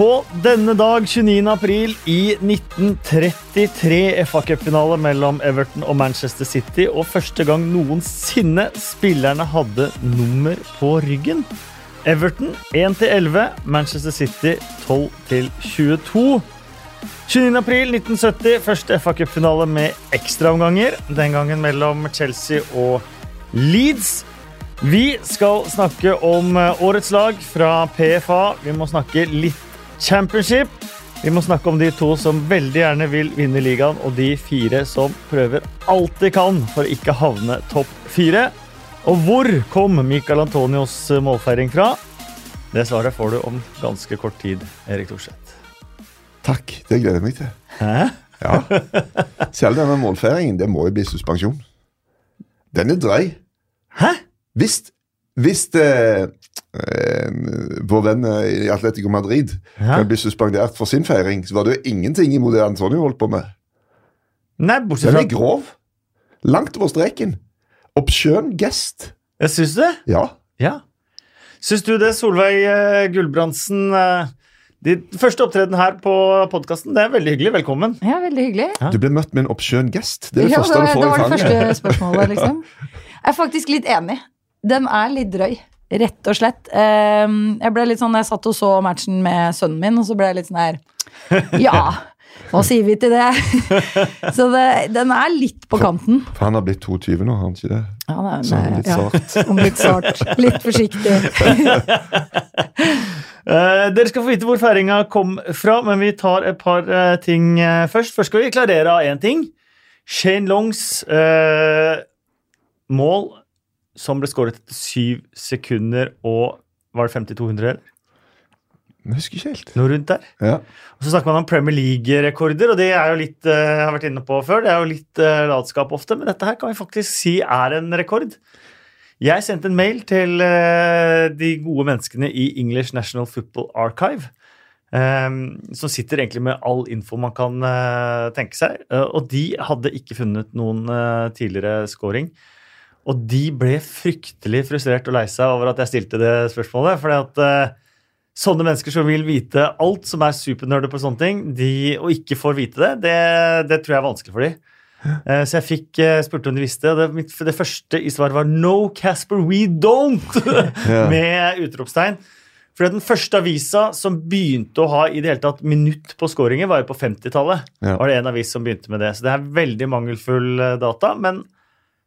På denne dag, 29. april i 1933, FA-cupfinale mellom Everton og Manchester City, og første gang noensinne spillerne hadde nummer på ryggen. Everton 1-11, Manchester City 12-22. 29. april 1970, første FA-cupfinale med ekstraomganger. Den gangen mellom Chelsea og Leeds. Vi skal snakke om årets lag fra PFA. Vi må snakke litt Championship. Vi må snakke om de to som veldig gjerne vil vinne ligaen, og de fire som prøver alt de kan for å ikke havne topp fire. Og hvor kom Michael Antonios målfeiring fra? Det svaret får du om ganske kort tid, Erik Thorseth. Takk. Det gleder jeg meg til. Hæ? Ja. Selv denne målfeiringen, det må jo bli suspensjon. Den er drøy. Hæ? Hvis, hvis eh, vår venn eh, i Atletico Madrid Ja. kan bli suspendert for sin feiring, så var det jo ingenting imot det Antonio holdt på med. Nei, bortsett fra Den er grov. Langt over streken. Obskjøn gest. Jeg syns det. Ja. Ja. Syns du det, Solveig eh, Gulbrandsen? eh, Din første opptreden her på podkasten, det er veldig hyggelig. Velkommen. Ja, veldig hyggelig. Du ble møtt med en obskjøn gest. Det er det ja, første det, du får det var det fanget. første spørsmålet, liksom. Jeg er faktisk litt enig. Den er litt drøy. Rett og slett. Ehm, Jeg ble litt sånn, jeg satt og så matchen med sønnen min, og så ble jeg litt sånn her Ja, hva sier vi til det? Så det, den er litt på kanten. For han har blitt 22 nå, har han ikke det? Ja, er, Så han er litt ja, sart. litt sart. Litt forsiktig. Uh, dere skal få vite hvor feiringa kom fra, men vi tar et par uh, ting uh, først. Først skal vi klarere av én ting. Shane Longs mål som ble skåret etter syv sekunder og Var det 5200, eller? Jeg husker ikke helt. Noe rundt der. Ja. Og så snakker man om Premier League-rekorder, og det er jo litt eh, jeg har vært inne på før, det er jo litt uh, latskap ofte, men dette her kan vi faktisk si er en rekord. Jeg sendte en mail til eh, de gode menneskene i English National Football Archive. eh, som sitter egentlig med all info man kan eh, tenke seg. eh, og de hadde ikke funnet noen eh, tidligere scoring. Og de ble fryktelig frustrert og lei seg over at jeg stilte det spørsmålet. fordi at uh, sånne mennesker som vil vite alt som er supernerder på sånne ting, de, og ikke får vite det, det, det tror jeg er vanskelig for dem. Eh, Så jeg fikk eh, spurte om de visste, og det, mitt, det første i svaret var 'No, Casper, we don't!' Med utropstegn. For den første avisa som begynte å ha i det hele tatt minutt på scoringer, var jo på 50-tallet. Ja. var det en avis som begynte med det. Så det er veldig mangelfull data. Men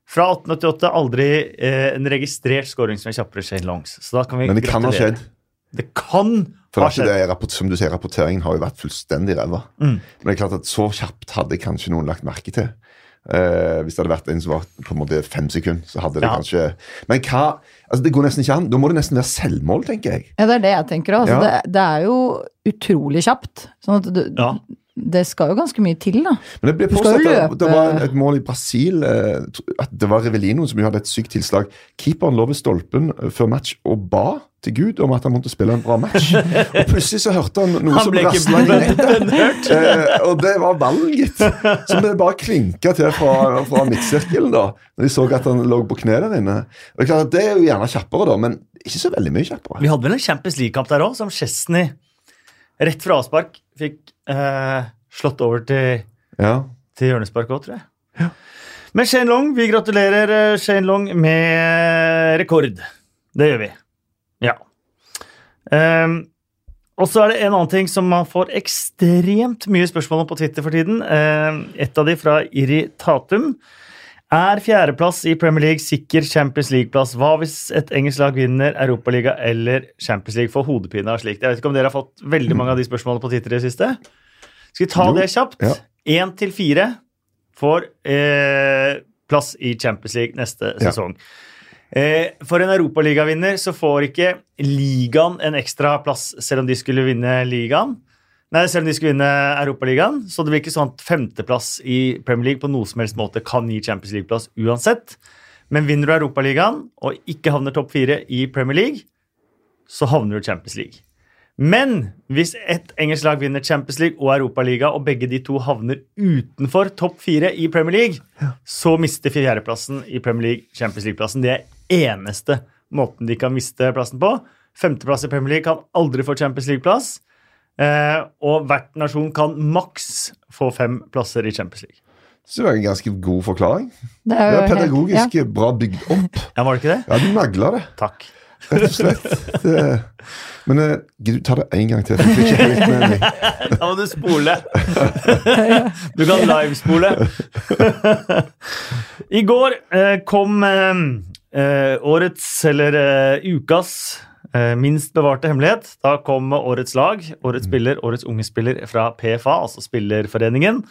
fra 1888 aldri eh, en registrert scoring som er kjappere Shane Longs. Så da kan vi Men det kan ha skjedd. Det kan For ha er skjedd. det, rapport, som du sier, Rapporteringen har jo vært fullstendig ræva. Mm. Men det er klart at så kjapt hadde kanskje noen lagt merke til. Eh, hvis det hadde vært en som var på en måte fem sekunder, så hadde det Ja. kanskje Men hva altså Det går nesten ikke an. Da må det nesten være selvmål, tenker jeg. Ja, det er det jeg tenker òg. Altså, Ja. det, det er jo utrolig kjapt. Sånn at du, Ja. Det skal jo ganske mye til, da. Men det ble påstått at det var et mål i Brasil eh, At det var Revelino som jo hadde et sykt tilslag. Keeperen lå ved stolpen eh, før match og ba til Gud om at han måtte spille en bra match. Og plutselig så hørte han noe Han som rasla i nettet. Eh, og det var ballen, gitt. Som det bare klinka til fra, fra midtsirkelen, da. Når de så at han lå på kne der inne. Og Det er klart at det er jo gjerne kjappere, da, men ikke så veldig mye kjappere. Vi hadde vel en Champions League-kamp der òg, som Chesney rett fra avspark fikk eh, slått over til, Ja. til hjørnespark òg, tror jeg. Men Shane Long, vi gratulerer eh, Shane Long med rekord. Det gjør vi. Ja. Um, og så er det en annen ting som man får ekstremt mye spørsmål om på Twitter for tiden. Ehm, et av de fra Irritatum. Er fjerdeplass i Premier League sikker Champions League-plass? Hva hvis et engelsk lag vinner Europaliga eller Champions League Får hodepine av slikt? Jeg vet ikke om dere har fått veldig mange av de spørsmålene på Twitter i det siste? Skal vi ta det kjapt? ja. Én til fire får eh, plass i Champions League neste sesong. Eh, for en europaligavinner så får ikke ligaen en ekstra plass selv om de skulle vinne ligaen. Nei, selv om de skulle vinne Europaligaen. Så det blir ikke sånn at femteplass i Premier League på noe som helst måte kan gi Champions League-plass uansett. Men vinner du Europaligaen og ikke havner topp fire i Premier League, så havner du Champions League. Men hvis ett engelsk lag vinner Champions League og Europaliga, og begge de to havner utenfor topp fire i Premier League, så mister fjerdeplassen i Premier League Champions League-plassen. Det er eneste måten de kan miste plassen på. Femteplass i Premier League kan aldri få Champions League-plass. Eh, og hvert nasjon kan maks få fem plasser i Champions League. Så det var en ganske god forklaring. Det Det er jo er helt- pedagogisk bra bygd opp. Ja, var det ikke det? Ja, du nagla det, Takk. Rett og slett. Det, men eh, gidder du ta det en gang til? for Jeg ikke helt med meg. Da må du spole. Du kan livespole. I går eh, kom eh, årets, eller ukas, minst bevarte hemmelighet. Da kom årets lag, årets spiller, årets unge spiller fra PFA, altså Spillerforeningen.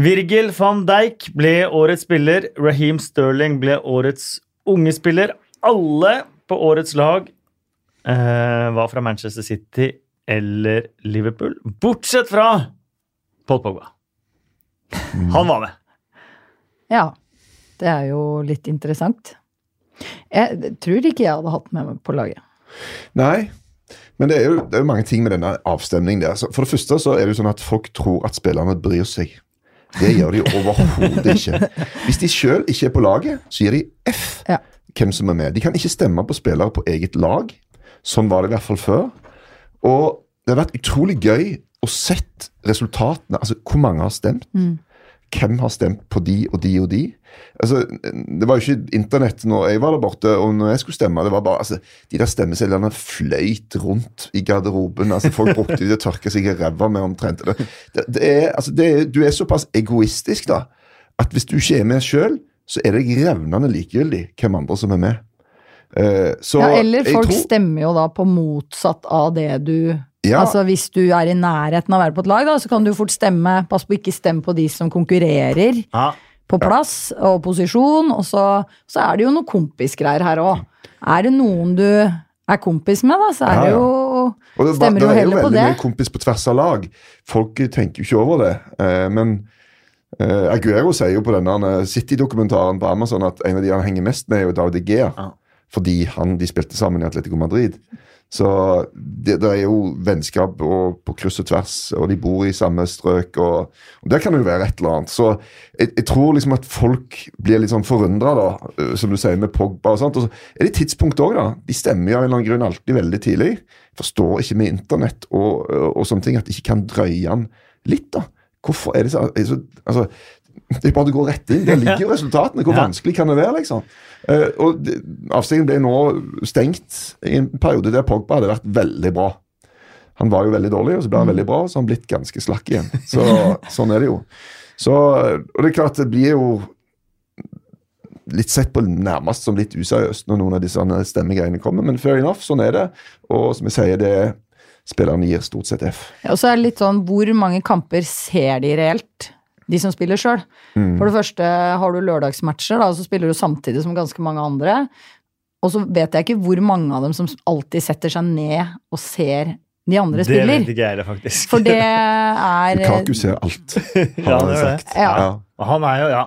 Virgil van Dijk ble årets spiller. Raheem Sterling ble årets unge spiller. Alle på årets lag eh, var fra Manchester City eller Liverpool, bortsett fra Paul Pogba. Han var med. Ja. Det er jo litt interessant. Jeg tror ikke jeg hadde hatt med meg på laget. Nei, men det er, jo, det er jo mange ting med denne avstemningen der. For det første så er det jo sånn at folk tror at spillerne bryr seg. Det gjør de overhodet ikke. Hvis de sjøl ikke er på laget, så gir de F Ja. Hvem som er med. De kan ikke stemme på spillere på eget lag. Sånn var det i hvert fall før. Og det har vært utrolig gøy å sett resultatene. Altså hvor mange har stemt. Hvem har stemt på de og de og de? Altså, Det var jo ikke internett når jeg var der borte, og når jeg skulle stemme. det var bare, altså, De der stemmesedlene fløyt rundt i garderoben. altså Folk brukte de til å tørke seg i ræva med omtrent. Det, det, er, altså, det er, du er såpass egoistisk da, at hvis du ikke er med sjøl, så er det revnende likegyldig hvem andre som er med. Eh, så Ja, eller folk tror- stemmer jo da på motsatt av det du Ja. Altså Hvis du er i nærheten av å være på et lag, da, så kan du fort stemme Pass på ikke stemme på de som konkurrerer Ja. på plass og posisjon. Og så, så er det jo noen kompisgreier her òg. Er det noen du er kompis med, da, så er det jo det, Stemmer det det er jo heller på veldig det. mye kompis på tvers av lag. Folk tenker jo ikke over det. Eh, men eh, Aguero sier jo på denne City-dokumentaren på Amazon at en av de han henger mest med, er jo David Gea. Ja. Fordi han, de spilte sammen i Atletico Madrid. Så det, det er jo vennskap og, på kryss og tvers, og de bor i samme strøk. Og, og Der kan det jo være et eller annet. Så jeg, jeg tror liksom at folk blir litt sånn forundra, eh, som du sier, med Pogba og sånt. Og så er det tidspunkt òg, da. De stemmer jo av en eller annen grunn alltid veldig tidlig. Forstår ikke med internett og, og, og sånne ting at de ikke kan drøye den litt, da. Hvorfor er det så, er så Altså, det er bare å gå rett inn. Der ligger jo resultatene. Hvor vanskelig kan det være, liksom? Eh, og Avstillingen ble nå stengt i en periode der Pogba hadde vært veldig bra. Han var jo veldig dårlig, og så ble han veldig bra, og så har han blitt ganske slakk igjen. Så Sånn er det jo. Så, og det er klart, det blir jo litt sett på nærmest som litt useriøst når noen av disse stemmegreiene kommer, men fair enough, sånn er det. Og som jeg sier, det spillerne gir stort sett F. Og så er det litt sånn hvor mange kamper ser de reelt, de som spiller sjøl? Mm. For det første har du lørdagsmatcher, da, og så spiller du samtidig som ganske mange andre. Og så vet jeg ikke hvor mange av dem som alltid setter seg ned og ser de andre Det spiller. vet ikke jeg heller, faktisk. For det er Kaku ser alt, Ja, har han det er sagt. Ja. Ja. Han er jo, ja.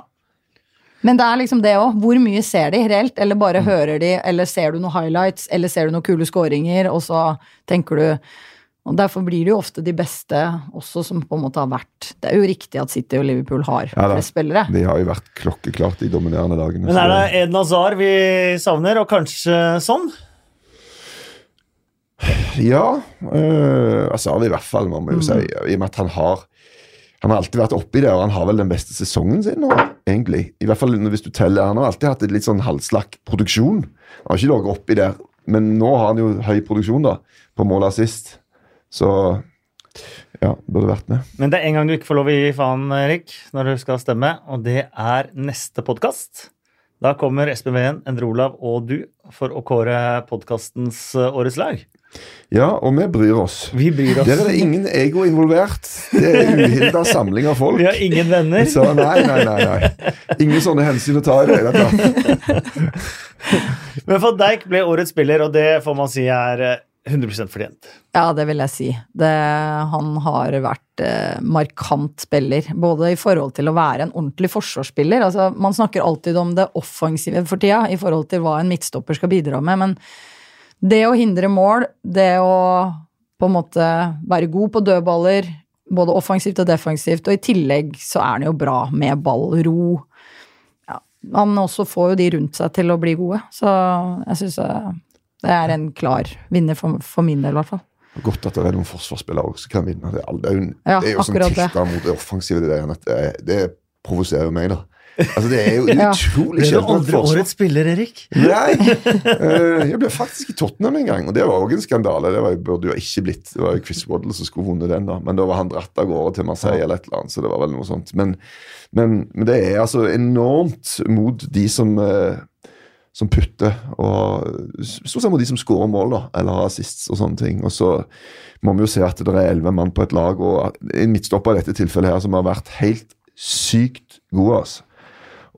Men det er liksom det òg. Hvor mye ser de reelt? Eller bare Mm. hører de, eller ser du noen highlights, eller ser du noen kule scoringer, og så tenker du Og derfor blir det jo ofte de beste også som på en måte har vært Det er jo riktig at City og Liverpool har Ja flest spillere. De har jo vært klokkeklart de dominerende dagene. Men er det Edna Eden Hazar vi savner, og kanskje sånn? Ja, øh, altså i hvert fall, må vi jo si. I og med at han har han har alltid vært oppi det, og han har vel den beste sesongen sin nå, egentlig. I hvert fall hvis du teller. Han har alltid hatt et litt sånn halvslakk produksjon. Han har ikke ligget oppi der, men nå har han jo høy produksjon, da, på mål assist. Så ja, burde vært med. Men det er en gang du ikke får lov å gi faen, Erik, når du skal stemme, og det er neste podkast. Da kommer Ween, Endre Olav og du for å kåre podkastens årets lag. Ja, og vi bryr oss. Vi bryr oss. Der er det ingen ego involvert. Det er uhilda samling av folk. Vi har ingen venner. Så nei, nei, nei. nei. Ingen sånne hensyn å ta i det hele tatt. Men van Dijk ble årets spiller, og det får man si er eh, 100 fortjent. Ja, det vil jeg si. Det, han har vært eh, markant spiller, både i forhold til å være en ordentlig forsvarsspiller. Altså, man snakker alltid om det offensive for tida, i forhold til hva en midtstopper skal bidra med, men det å hindre mål, det å på en måte være god på dødballer, både offensivt og defensivt, og i tillegg så er han jo bra med ball, ro. Ja, han også får jo de rundt seg til å bli gode, så jeg syns det er en klar vinner for, for min del, i hvert fall. Godt at det er noen forsvarsspillere også som kan vinne. Det er, det jo, Ja, det er jo sånn tilstand mot det offensive. Det, der, det, det provoserer meg, da. Altså, det er jo Ja. utrolig Ble du sjelden aldri årets spiller, Erik? Nei! Eh, jeg ble faktisk i Tottenham en gang, og det var òg en skandale. Det var, burde jo ikke blitt. Det var jo Chris Waddle som skulle vunnet den, da. Men da var han dratt av gårde til Marseille eller et eller annet, så det var vel noe sånt. Men, men, men det er altså enormt mot de som eh, som putter, og stort sett mot de som skårer mål, da, eller har assists og sånne ting. Og så må vi jo se at det er elleve mann på et lag, og en midtstopper i dette tilfellet her som har vært helt sykt god, altså.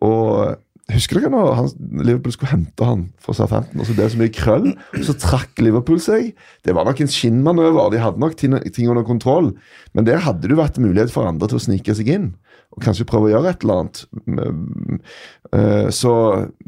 Og Husker dere når han, Liverpool skulle hente han fra Southampton, og så ble det så mye krøll? Så trakk Liverpool seg. Det var nok en skinnmanøver. De hadde nok ting, under kontroll. Men der hadde det jo vært mulighet for andre til å snike seg inn. Og kanskje prøve å gjøre et eller annet. Eh, Så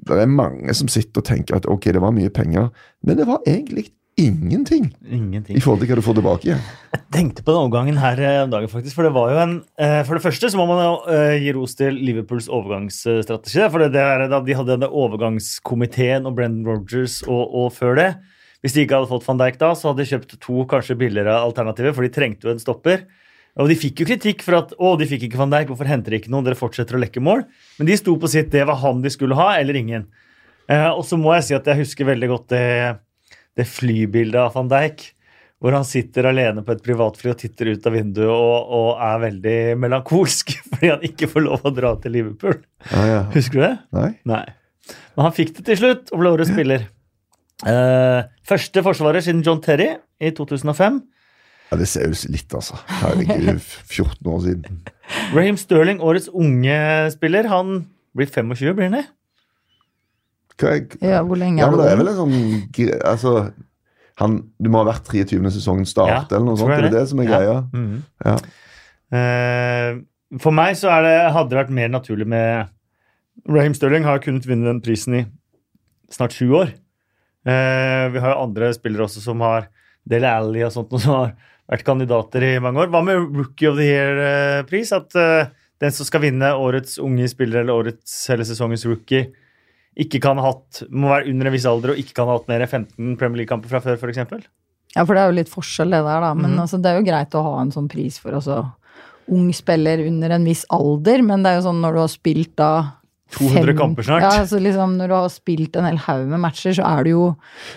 det er mange som sitter og tenker at ok, det var mye penger, men det var egentlig ingenting Ingenting. i forhold til hva du får tilbake. Jeg tenkte på den overgangen her eh, om dagen, faktisk. For det var jo en eh, For det første så må man jo eh, gi ros til Liverpools overgangsstrategi. For det er da de hadde denne overgangskomiteen og Brendan Rogers og, og før det. Hvis de ikke hadde fått van Dijk da, så hadde de kjøpt to kanskje billigere alternativer, for de trengte jo en stopper. Og de fikk jo kritikk for at å, de fikk ikke van Dijk, hvorfor henter de ikke noen? Dere fortsetter å lekke mål. Men de sto på sitt, det var han de skulle ha, eller ingen. Eh, og så må jeg si at jeg husker veldig godt det, det flybildet av van Dijk. Hvor han sitter alene på et privatfly og titter ut av vinduet og, og er veldig melankolsk fordi han ikke får lov å dra til Liverpool. Ah, ja. Husker du det? Nei? Nei. Men han fikk det til slutt og ble årets spiller. Eh, første forsvarer siden John Terry i 2005. Ja, det ser ut litt, altså. Herregud, 14 år siden. Raheem Sterling, årets unge spiller. Han blir 25, blir han det? Hva er, Ja, hvor lenge Ja, er men det? er vel en sånn Altså, han, du må ha vært 23. sesongen start, Ja, eller noe sånt. Det. Er det det. som er Ja. greia? -hmm. Ja. Eh, for meg så er det, hadde det vært mer naturlig med Raheem Sterling har kunnet vinne den prisen i snart sju år. Uh, vi har jo andre spillere også som har Dele Alli og sånt, og som har vært kandidater i mange år. Hva med Rookie of the Year-pris? At uh, den som skal vinne årets unge spiller eller årets hele sesongens rookie, ikke kan ha hatt, må være under en viss alder og ikke kan ha hatt mer enn 15 Premier League-kamper fra før, f.eks. Ja, for det er jo litt forskjell det der, da. Men mm. altså, det er jo greit å ha en sånn pris for også ung spiller under en viss alder, men det er jo sånn når du har spilt da 200 kamper snart. Ja, altså liksom Når du har spilt en hel haug med matcher, så er du jo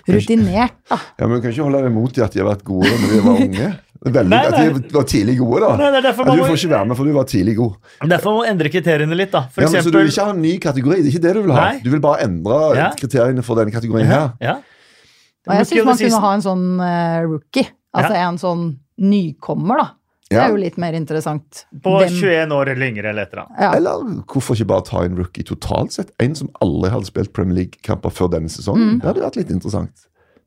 rutinert, da. ja, men Du kan ikke holde deg imot i at de har vært gode når de var unge. Veldig, Nei, At de var tidlig gode, da. Nei, nei, Ja, du får ikke være med, for du var tidlig god. Derfor må man endre kriteriene litt, da. For Ja, eksempel, så du vil ikke ha en ny kategori? Det er ikke det du vil ha? Nei. Du vil bare endre Ja. kriteriene for denne kategorien her? Ja. Og jeg syns man kunne ha en sånn uh, rookie. Altså en sånn nykommer, da. Det er jo litt mer interessant. På Hvem- 21 år eller yngre eller et eller annet. ja. Eller hvorfor ikke bare ta en rookie totalt sett? En som aldri hadde spilt Premier League-kamper før denne sesongen. Mm. Det hadde vært litt interessant.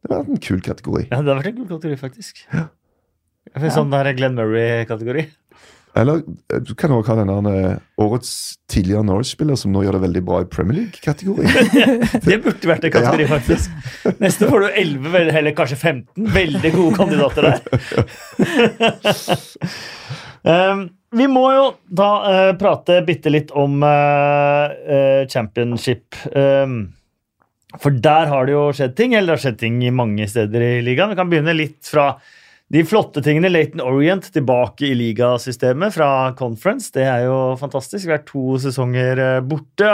Det hadde vært en kul kategori. Ja, det hadde vært en kul kategori, faktisk. Ja. Sånn der Glenn Murray-kategori. Eller du kan også ha den der eh, årets tidligere Norwich-spiller som nå gjør det veldig bra i Premier League-kategori. Det burde vært en kategori, faktisk. Neste får du 11, eller kanskje 15 veldig gode kandidater der. um, vi må jo da uh, prate bitte litt om uh, championship. Um, for der har det jo skjedd ting, eller det har skjedd ting i mange steder i ligaen. Vi kan begynne litt fra de flotte tingene. Leighton Orient tilbake i ligasystemet fra Conference. Det er jo fantastisk. Vi er to sesonger eh, borte.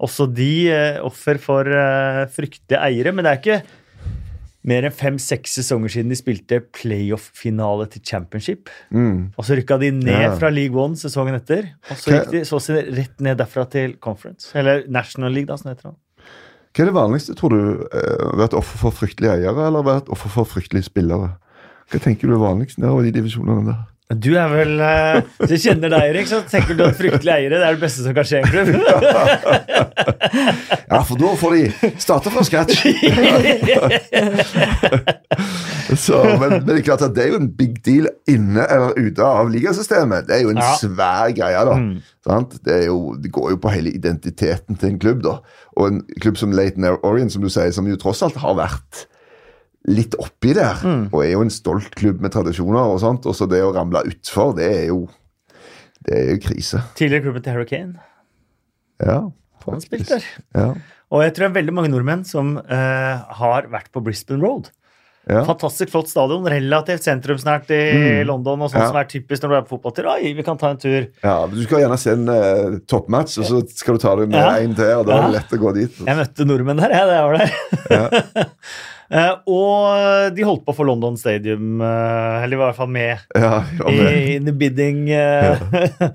Også de eh, offer for eh, fryktelige eiere, men det er ikke mer enn fem-seks sesonger siden de spilte playoff-finale til championship. Mm. Og så rykka de ned Ja. fra League One sesongen etter. Og så gikk de så å rett ned derfra til Conference. Eller National League, da, som det heter. nå. Hva er det vanligste, tror du? Vært offer for fryktelige eiere, eller vært offer for fryktelige spillere? Hva tenker du er vanligst nedover de divisjonene der? Du er vel eh, Hvis jeg kjenner deg, Erik, så tenker du at fryktelig eiere det er det beste som kan skje i en klubb. Ja, for da får de starte fra scratch. Så, men, men det er klart at det er jo en big deal inne eller ute av ligasystemet. Det er jo en Ja. svær greie, da. Mm. Sant? Det, jo, det går jo på hele identiteten til en klubb, da. Og en klubb som Leighton Orient, som du sier, som jo tross alt har vært litt oppi der, Mm. og er jo en stolt klubb med tradisjoner og sånt, og så det å ramle utfor, det er jo det er jo krise. Tidligere klubben til Hurricane. Ja, Han spilte der. Ja. Og jeg tror det er veldig mange nordmenn som uh, har vært på Brisbane Road. Ja. Fantastisk flott stadion. Relativt sentrumsnært i London. og sånn Ja. som er typisk når du er på fotballtur. Oi, vi kan ta en tur. Ja, Du skal gjerne se en uh, toppmatch, og så skal du ta deg med Ja. en til, og da er det lett å gå dit. Jeg møtte nordmenn der, jeg. Det var der. Eh, og de holdt på for London Stadium, eh, eller i hvert fall med Ja, ja, i, in the bidding. eh. Det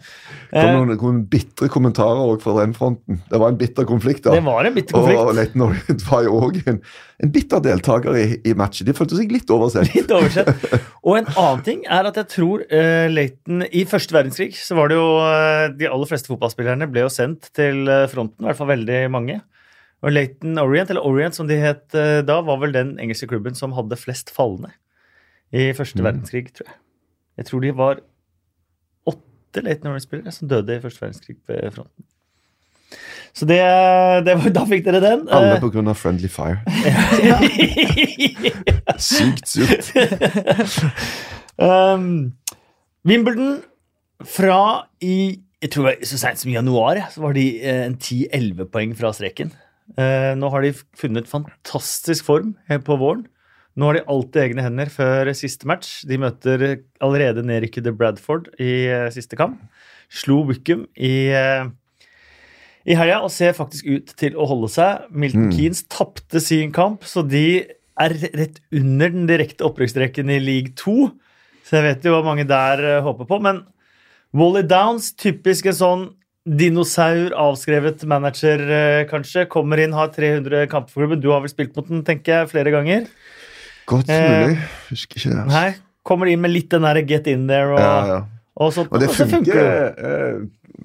kom noen, kom bitre kommentarer òg fra den fronten. Det var en bitter konflikt. da. Det var en bitter konflikt. Og Leighton Orient var jo òg en, en bitter deltaker i, i matchen. De følte seg litt oversett. Litt oversett. Og en annen ting er at jeg tror uh, Leighton I første verdenskrig så var det jo uh, De aller fleste fotballspillerne ble jo sendt til fronten, i hvert fall veldig mange. Og Leighton Orient, eller Orient som de het eh, da, var vel den engelske klubben som hadde flest falne i første verdenskrig, tror jeg. Jeg tror de var åtte Leighton Orient-spillere som døde i første verdenskrig ved fronten. Så det, det var, Da fikk dere den. Alle på grunn av Friendly Fire. Sykt surt. um, Wimbledon fra i jeg tror Så seint som i januar så var de eh, en 10-11 poeng fra streken. Eh, nå har de funnet fantastisk form på våren. Nå har de alltid egne hender før siste match. De møter allerede nedrykkede Bradford i eh, siste kamp. Slo Wickham i, eh, i helga og ser faktisk ut til å holde seg. Milton Keanes tapte sin kamp, så de er rett under den direkte opprykksstreken i league 2. Så jeg vet jo hva mange der eh, håper på. Men Wally Downs, typisk en sånn dinosaur, avskrevet manager, eh, kanskje. Kommer inn, har 300 kamper for klubben. Du har vel spilt mot den, tenker jeg, flere ganger. Godt Eh, mulig. Husker ikke det. altså. Nei, Kommer inn med litt den der get in there og, Ja, ja. og sånt. Og det og funker, eh,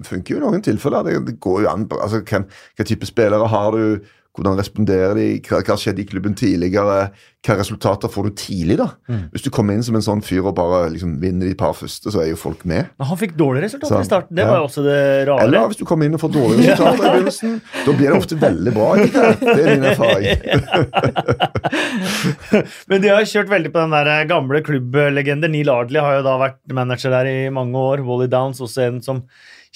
funker jo i noen tilfeller. Det, det går jo an altså, hvem, Hva type spillere har du? Hvordan responderer de? Hva, hva skjedde i klubben tidligere? Hva resultater får du tidlig? da? Mm. Hvis du kommer inn som en sånn fyr og bare liksom vinner de par første, så er jo folk med. Men han fikk dårlige resultater i starten. Det ja. var jo også det rare. Eller hvis du kommer inn og får dårlige resultater i begynnelsen, da blir det ofte veldig bra. Ikke? det? Er min erfaring. Men de har kjørt veldig på den der gamle klubblegender. Neil Ardley har jo da vært manager der i mange år. Wally Downs, også en som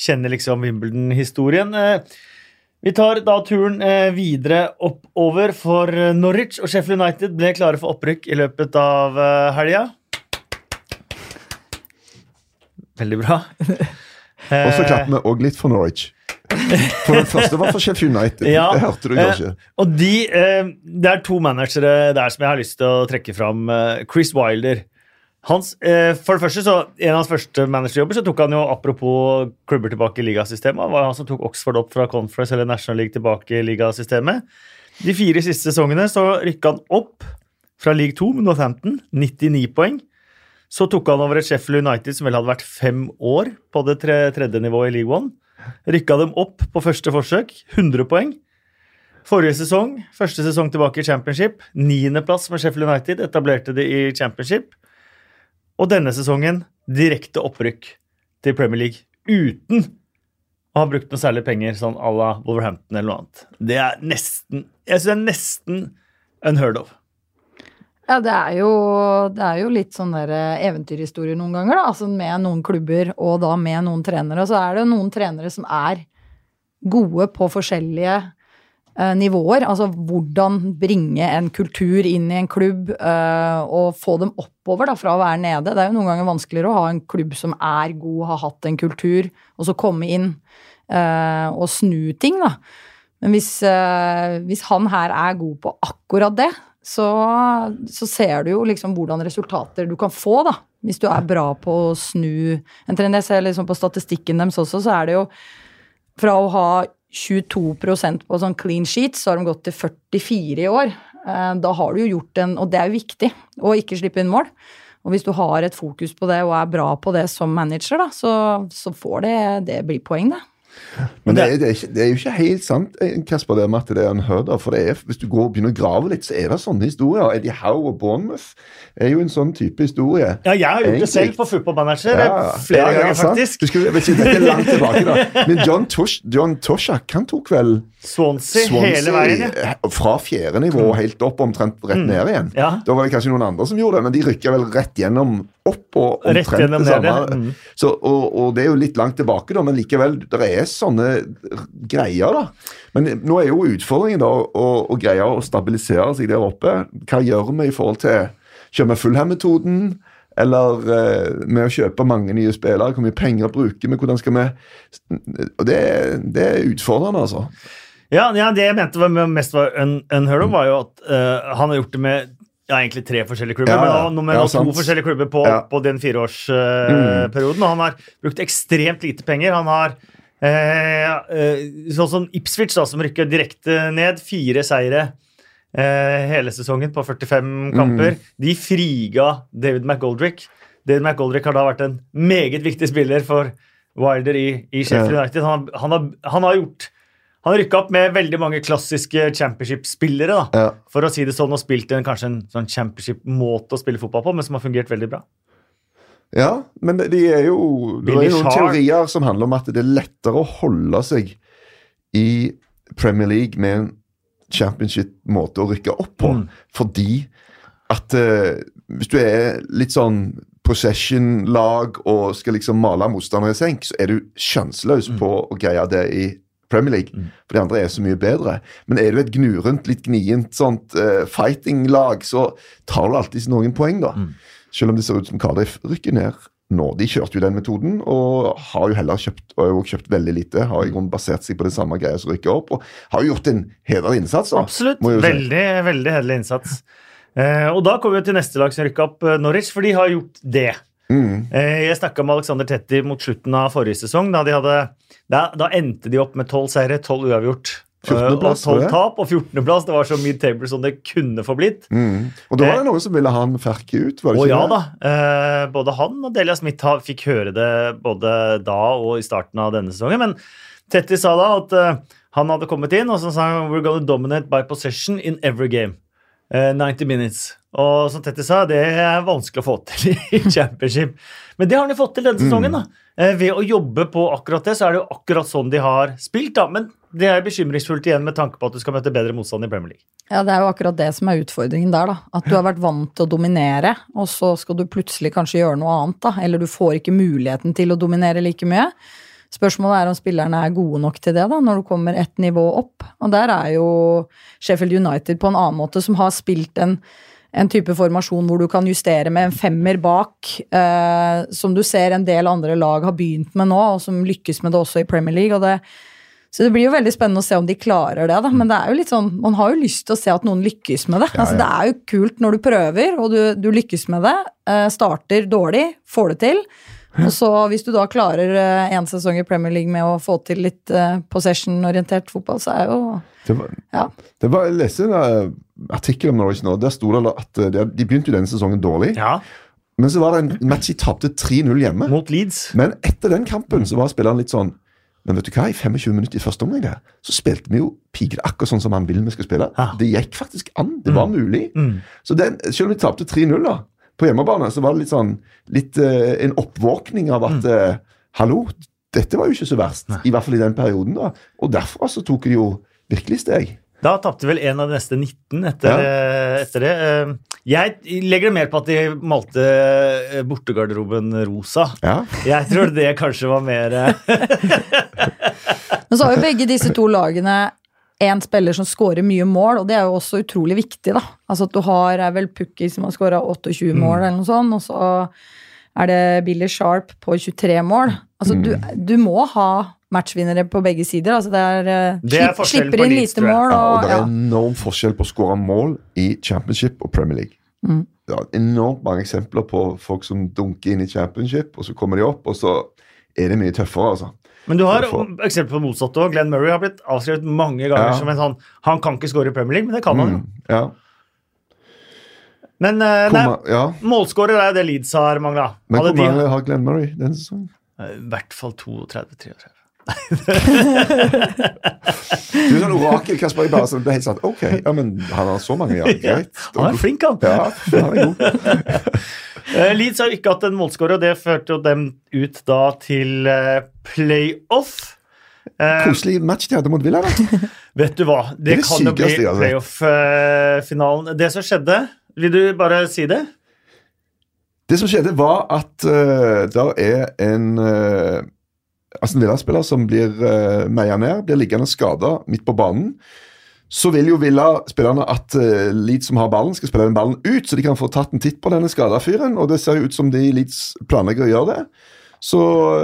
kjenner liksom Wimbledon-historien. Eh, Vi tar da turen eh, videre oppover, for Norwich og Sheffield United ble klare for opprykk i løpet av eh, helga. Veldig bra. Og så klapper vi òg litt for Norwich. For den første var for Sheffield United. Ja, Det hørte du kanskje. Eh, og de, eh, det er to managere der som jeg har lyst til å trekke fram. Eh, Chris Wilder. Hans, eh, for det første, så En av hans første managerjobber så tok han jo, apropos klubber tilbake i ligasystemet, var han som tok Oxford opp fra Conference eller National League tilbake i ligasystemet. De fire siste sesongene så rykka han opp fra league 2 med Northampton, 99 poeng. Så tok han over et Sheffield United som vel hadde vært fem år på det tre, tredje nivået i league 1. Rykka dem opp på første forsøk, 100 poeng. Forrige sesong, første sesong tilbake i championship, niendeplass med Sheffield United, etablerte de i championship. Og denne sesongen direkte opprykk til Premier League uten å ha brukt noe særlig penger, sånn à la Wolverhampton eller noe annet. Det er nesten Jeg synes det er nesten unheard of. Ja, det er jo, det er jo litt sånn der eh, eventyrhistorie noen ganger, da. Altså med noen klubber og da med noen trenere. Og så er det noen trenere som er gode på forskjellige nivåer. Altså hvordan bringe en kultur inn i en klubb eh, og få dem oppover da, fra å være nede. Det er jo noen ganger vanskeligere å ha en klubb som er god, har hatt en kultur, og så komme inn eh, og snu ting, da. Men hvis, eh, hvis han her er god på akkurat det, så, så ser du jo liksom hvordan resultater du kan få, da. Hvis du er bra på å snu en trend. Jeg ser liksom på statistikken deres også, så er det jo fra å ha 22% på sånn clean sheet, så har de gått til 44 i år. Eh, Da har du jo gjort en Og det er jo viktig å ikke slippe inn mål. Og hvis du har et fokus på det og er bra på det som manager, da, så, så får det Det blir poeng, det. Men det det, er ikke, det er jo ikke helt sant, eh, Kasper, det med at det er unheard of. For det er, hvis du går og begynner å grave litt, så er det sånne historier. Eddie Howe og Bournemouth er jo en sånn type historie. Ja, jeg har gjort det selv på fotballmanager Ja, flere ja, ja, ganger, faktisk. Vet ikke, dette er langt tilbake, da. Men John, Tosh, John Toshak han tok vel Swansea, Swansea hele veien. Eh, fra fjerde nivå og helt opp, omtrent rett ned igjen. Ja. Da var det kanskje noen andre som gjorde det, men de rykka vel rett gjennom opp og omtrent det samme. Mm. Så, og, og det er jo litt langt tilbake, da, men likevel, det er sånne greier, da. Men nå er jo utfordringen da å, å greie å stabilisere seg der oppe. Hva gjør vi i forhold til kjøre med Fullham-metoden? Eller eh, med å kjøpe mange nye spillere? Hvor mye penger bruker vi? Hvordan skal vi Og det, det er utfordrende, altså. Ja, ja, det jeg mente var mest var un unheard of, var jo at uh, han har gjort det med ja, egentlig tre forskjellige klubber, Ja, ja. men nå med Ja, to forskjellige klubber på. Mm. på den fireårsperioden. og han har brukt ekstremt lite penger. Han har eh, eh, sånn som Ipswich, da, som rykker direkte ned. Fire seire eh, hele sesongen på 45 Mm. kamper. De friga David McGoldrick. David McGoldrick har da vært en meget viktig spiller for Wilder i, i Sheffield United. Han, han, har, han har gjort han rykka opp med veldig mange klassiske championship-spillere. da, Ja. For å si det sånn, og spilt en, kanskje en sånn championship-måte å spille fotball på, men som har fungert veldig bra. Ja, men de er jo Det er jo noen teorier som handler om at det er lettere å holde seg i Premier League med en championship-måte å rykke opp på. Mm. Fordi at uh, hvis du er litt sånn possession-lag og skal liksom male motstandere i senk, så er du sjanseløs Mm. på å greie det i Premier League. For de andre er så mye bedre. Men er du et gnurent, litt gnient sånt uh, fighting-lag, så tar du alltid noen poeng, da. Mm. Selv om det ser ut som Cardiff rykker ned nå. De kjørte jo den metoden, og har jo heller kjøpt, og har jo kjøpt veldig lite. Har i grunnen basert seg på det samme greia som rykker opp, og har jo gjort en hederlig innsats. da. Absolutt. må jeg jo si. Veldig veldig hederlig innsats. Eh, og da kommer vi til neste lag som rykker opp, eh, Norwich, for de har gjort det. Mm. Eh, jeg snakka med Alexander Tetti mot slutten av forrige sesong. Da, de hadde, da, da endte de opp med tolv seire, tolv uavgjort. 14. Eh, og plass, tolv det? tap og 14.-plass. Det var så mid-table som det kunne få blitt. Mm. Og da var det noen som ville ha han Ferke ut, var det Og ikke ja det? da. Eh, både han og Delia Smith fikk høre det både da og i starten av denne sesongen. Men Tetti sa da at eh, han hadde kommet inn og så sa han, We're gonna dominate by possession in every game. Eh, 90 minutes. Og som Tetty sa, det er vanskelig å få til i championship. Men det har han jo fått til denne sesongen. da. Eh, ved å jobbe på akkurat det, så er det jo akkurat sånn de har spilt. da. Men det er bekymringsfullt igjen med tanke på at du skal møte bedre motstand i Premier League. Ja, det er jo akkurat det som er utfordringen der, da. At du har vært vant til å dominere, og så skal du plutselig kanskje gjøre noe annet, da. Eller du får ikke muligheten til å dominere like mye. Spørsmålet er om spillerne er gode nok til det, da, når du kommer ett nivå opp. Og der er jo Sheffield United på en annen måte, som har spilt en, en type formasjon hvor du kan justere med en femmer bak, eh, som du ser en del andre lag har begynt med nå, og som lykkes med det også i Premier League. og det så det blir jo veldig spennende å se om de klarer det, da. Men det er jo litt sånn, man har jo lyst til å se at noen lykkes med det. altså, Det er jo kult når du prøver, og du, du lykkes med det. eh, starter dårlig, får det til. Og så hvis du da klarer én sesong i Premier League med å få til litt eh, possession-orientert fotball, så er jo Det var, Ja. det var, jeg leste en eh, artikkel om Norwich nå. Der sto det at eh, de, de begynte jo denne sesongen dårlig. Ja, Men så var det en match de tapte 3-0 hjemme. Mot Leeds. Men etter den kampen så var spilleren litt sånn Men vet du hva, i 25 minutter i første omgang der, så spilte vi jo piker akkurat sånn som han vil vi skal spille. Ja. Det gikk faktisk an. Det var mulig. Mm. Så den, selv om de tapte 3-0 da, på hjemmebane, så var det litt sånn litt uh, en oppvåkning av at eh, Hallo, dette var jo ikke så verst. I hvert fall i den perioden. da. Og derfra så tok de jo virkelig steg. Da tapte vel en av de neste 19 etter, ja. etter det. Eh, Jeg legger det mer på at de malte eh, bortegarderoben rosa. Ja. Jeg tror det kanskje var mer eh, Men så har jo begge disse to lagene én spiller som scorer mye mål, og det er jo også utrolig viktig, da. Altså at du har er vel Pukki som har scora 28 mål, eller noe sånt, og så er det Billy Sharp på 23 mål. Altså du, du må ha matchvinnere på begge sider. Altså det er, eh, Det er slipp- Slipper inn lite mål, Ja, og og det er ja. enorm forskjell på å skåre mål i Championship og Premier League. Mm. Det er enormt mange eksempler på folk som dunker inn i Championship, og så kommer de opp, og så er det mye tøffere, altså. Men du har eksempel på motsatt òg. Glenn Murray har blitt avskrevet mange ganger Ja. som en sånn Han kan ikke score i Premier League, men det kan han jo. Mm, ja. Men eh, nei, ja. målskårer er jo det Leeds har mangla. Men hvor mange har Glenn Murray denne sesongen? Eh, I hvert fall 32-33. Du er sånn orakel, Kasper. Jeg bare sånn, er helt sånn, ok, ja, men han har så mange, ja, greit. Han er flink, han. Ja, han er god. Eh, Leeds har ikke hatt en målskårer, og det førte jo dem ut da til eh, playoff. Eh, Koselig match de hadde mot Villa, da. vet du hva, det, Det det kan jo bli playoff-finalen. det som skjedde Vil du bare si det? Det som skjedde, var at uh, det er en uh, Aston Villa-spiller som blir uh, meia ned, blir liggende skada midt på banen. Så vil jo Villa-spillerne at uh, Leeds som har ballen, skal spille den ballen ut, så de kan få tatt en titt på denne skada fyren. Og det ser jo ut som de Leeds planlegger å gjøre det. Så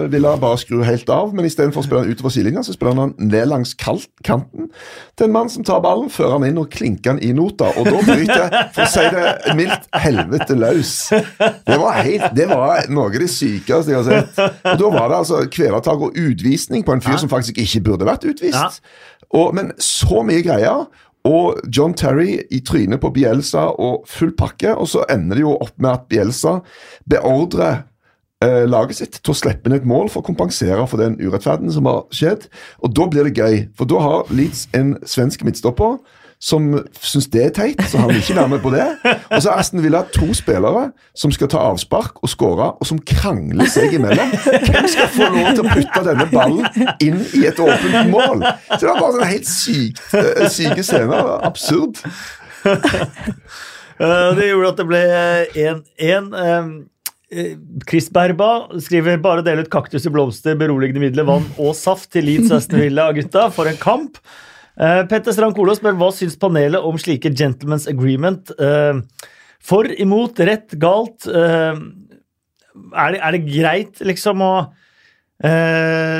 Villa bare skru helt av, men istedenfor å spille den utover sidelinja, så spiller han ned langs kanten til en mann som tar ballen, fører han inn og klinker han i nota. Og da bryter, for å si det mildt, helvete løs. Det var, helt, det var noe av det sykeste jeg har sett. Og Da var det altså kvelertak og utvisning på en fyr som faktisk ikke burde vært utvist. Og, men så mye greier. Og John Terry i trynet på Bielsa og full pakke. Og så ender det jo opp med at Bielsa beordrer eh, laget sitt til å slippe inn et mål for å kompensere for den urettferden som har skjedd. Og da blir det gøy, for da har Leeds en svensk midtstopper som syns det er teit, så han vil ikke være med på det. Og så Aston Villa to spillere som skal ta avspark og skåre, og som krangler seg imellom. Hvem skal få lov til å putte denne ballen inn i et åpent mål? Så det var bare en helt sykt, eh, syke scener. Absurd. Eh, Det gjorde at det ble 1-1. Chris Berba skriver bare del ut kaktus i blomster, beroligende midler, vann og saft til Leeds Aston Villa, gutta, for en kamp. Eh, Petter Strand Kolo spør hva syns panelet om slike gentlemen's agreement? Uh, For, imot, rett, galt? Uh, Er det, er det greit, liksom, å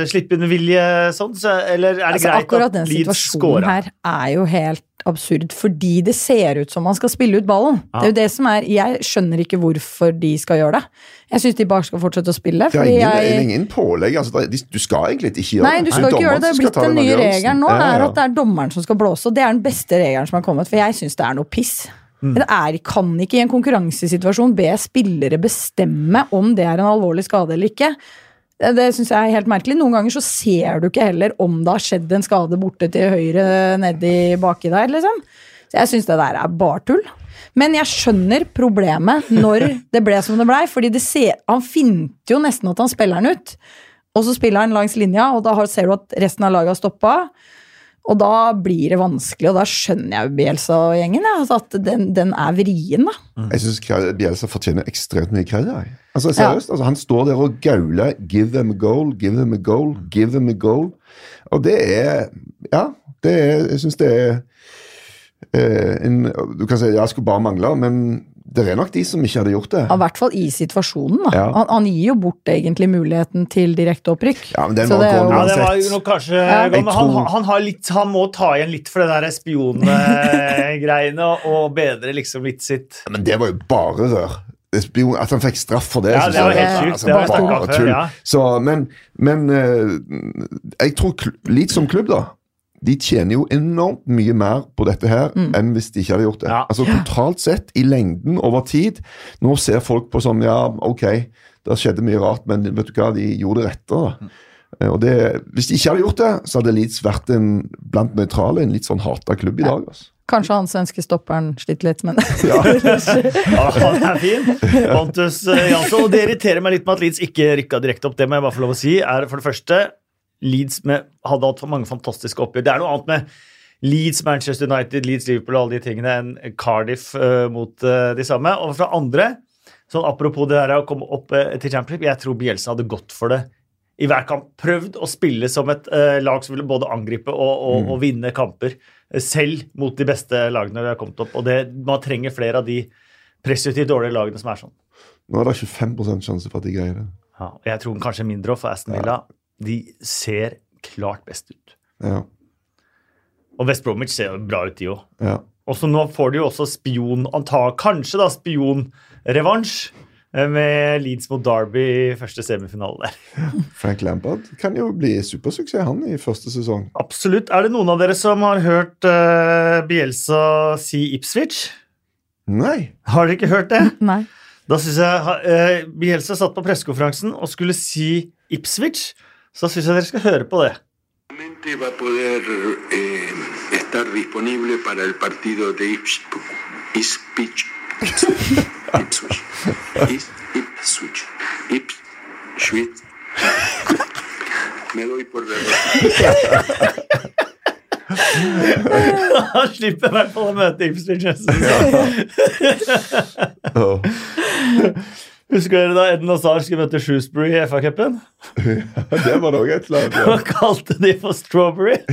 slippe inn vilje sånn? Så, eller er det Altså, greit akkurat den situasjonen her er jo helt absurd, fordi det ser ut som man skal spille ut ballen. Ja. Det er jo det som er, Jeg skjønner ikke hvorfor de skal gjøre det. Jeg syns de bare skal fortsette å spille. Det er ingen, det er jeg, ingen pålegg. Altså, er- du skal egentlig ikke gjøre Nei, du skal ikke gjøre det. Det er blitt den nye regelen nå, er at det er dommeren som skal blåse. Og det er den beste regelen som har kommet, for jeg syns det er noe piss. Mm. Det er, kan ikke i en konkurransesituasjon be spillere bestemme om det er en alvorlig skade eller ikke. Det, det syns jeg er helt merkelig. Noen ganger så ser du ikke heller om det har skjedd en skade borte til høyre nedi baki der, liksom. Så jeg syns det der er bare tull. Men jeg skjønner problemet når det ble som det blei, fordi det ser, han finte jo nesten at han spiller den ut. Og så spiller han langs linja, og da ser du at resten av laget har stoppa. Og da blir det vanskelig, og da skjønner jeg Bielsa-gjengen. Ja, altså at den, den er vrien, da. Jeg syns Bielsa fortjener ekstremt mye kred. Altså, Altså, Ja. seriøst, altså, Han står der og gauler 'give them a goal', 'give them a goal', 'give them a goal'. Og det er Ja, det er, jeg syns det er eh, en, Du kan si jeg skulle bare mangle, men det er nok de som ikke hadde gjort det. I hvert fall i situasjonen. da. Ja. Han, han gir jo bort egentlig muligheten til direkteopprykk. Ja, men den var det gående jo- Ja, det var jo nok kanskje Ja. men han, han, har litt, han må ta igjen litt for det der spiongreiene og, bedre liksom litt sitt Men det var jo bare rør. Spion- At han fikk straff for det, Ja, det var helt er- Altså, Det var bare tull. ja. Så, men men eh, jeg tror litt som klubb, da. De tjener jo enormt mye mer på dette her enn hvis de ikke hadde gjort det. Ja. Altså Totalt sett, i lengden, over tid. Nå ser folk på sånn ja, ok, det skjedde mye rart, men vet du hva, de gjorde det rette. da. Eh, Og det, hvis de ikke hadde gjort det, så hadde Leeds vært en blant nøytrale en litt sånn hata klubb i dag. altså. Kanskje han svenske stopperen sliter litt, men Ja. Ja, han er fin. Pontus eh, Jansson. Og det irriterer meg litt med at Leeds ikke rykka direkte opp. Det må jeg bare få lov å si. er for det første Leeds med, hadde hatt mange fantastiske oppgjør. Det er noe annet med Leeds, Manchester United, Leeds, Liverpool og alle de tingene enn Cardiff uh, mot uh, de samme. Og fra andre, sånn apropos det der å komme opp uh, til championship, jeg tror Bielsa hadde gått for det i hver kamp. Prøvd å spille som et lag som ville både angripe og, og, og vinne kamper. selv mot de beste lagene vi har kommet opp. Og det, man trenger flere av de pressutivt dårlige lagene som er sånn. Nå er det 25 sjanse for at de greier det. Ja, og jeg tror kanskje mindre for Aston Villa. De ser klart best ut. Ja, Og West Bromwich ser jo bra ut, de òg. ja. Og så nå får de jo også spion, anta, kanskje da spionrevansj eh, med Leeds mot Derby i første semifinale der. Frank Lampard kan jo bli supersuksess, han, i første sesong. Absolutt. Er det noen av dere som har hørt uh, Bielsa si Ipswich? Nei. Har dere ikke hørt det? nei. Da synes jeg uh, Bielsa satt på pressekonferansen og skulle si Ipswich. Så syns jeg dere skal høre på det. Va a poder eh, estar disponible para el partido de Ipswich. Ipswich. Ipswich. Ipswich. Me doy por derrotado. Han slipper i hvert fall å møte Ipswich. Husker dere da Eden Hazard skulle møte Shrewsbury i FA-cupen? Det var det òg et eller annet. Og kalte de for Strawberry.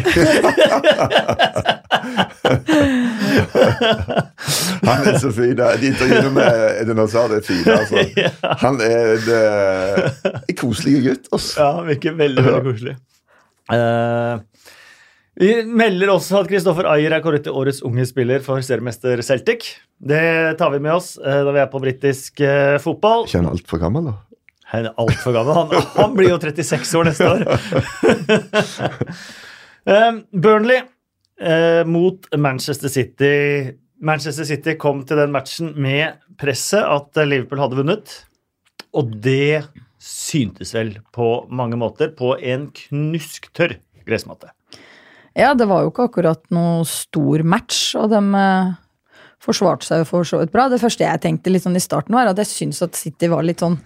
Han er så fin. De intervjuene med Eden Hazard er fine. altså. Han er en, eh, en koselig gutt. altså. Ja, virker veldig, veldig koselig. Eh, vi melder også at Kristoffer Ayer er kåret til årets unge spiller for seriemester Celtic. Det tar vi med oss eh, da vi er på britisk eh, fotball. Ikke han altfor gammel, da? Han er altfor gammel. Han, han blir jo 36 år neste år. Eh, Burnley eh, mot Manchester City. Manchester City kom til den matchen med presset at Liverpool hadde vunnet. Og det syntes vel på mange måter på en knusktørr gressmatte. Ja, det var jo ikke akkurat noe stor match, og de eh, forsvarte seg jo for så vidt bra. Det første jeg tenkte litt sånn i starten, var at jeg syns at City var litt sånn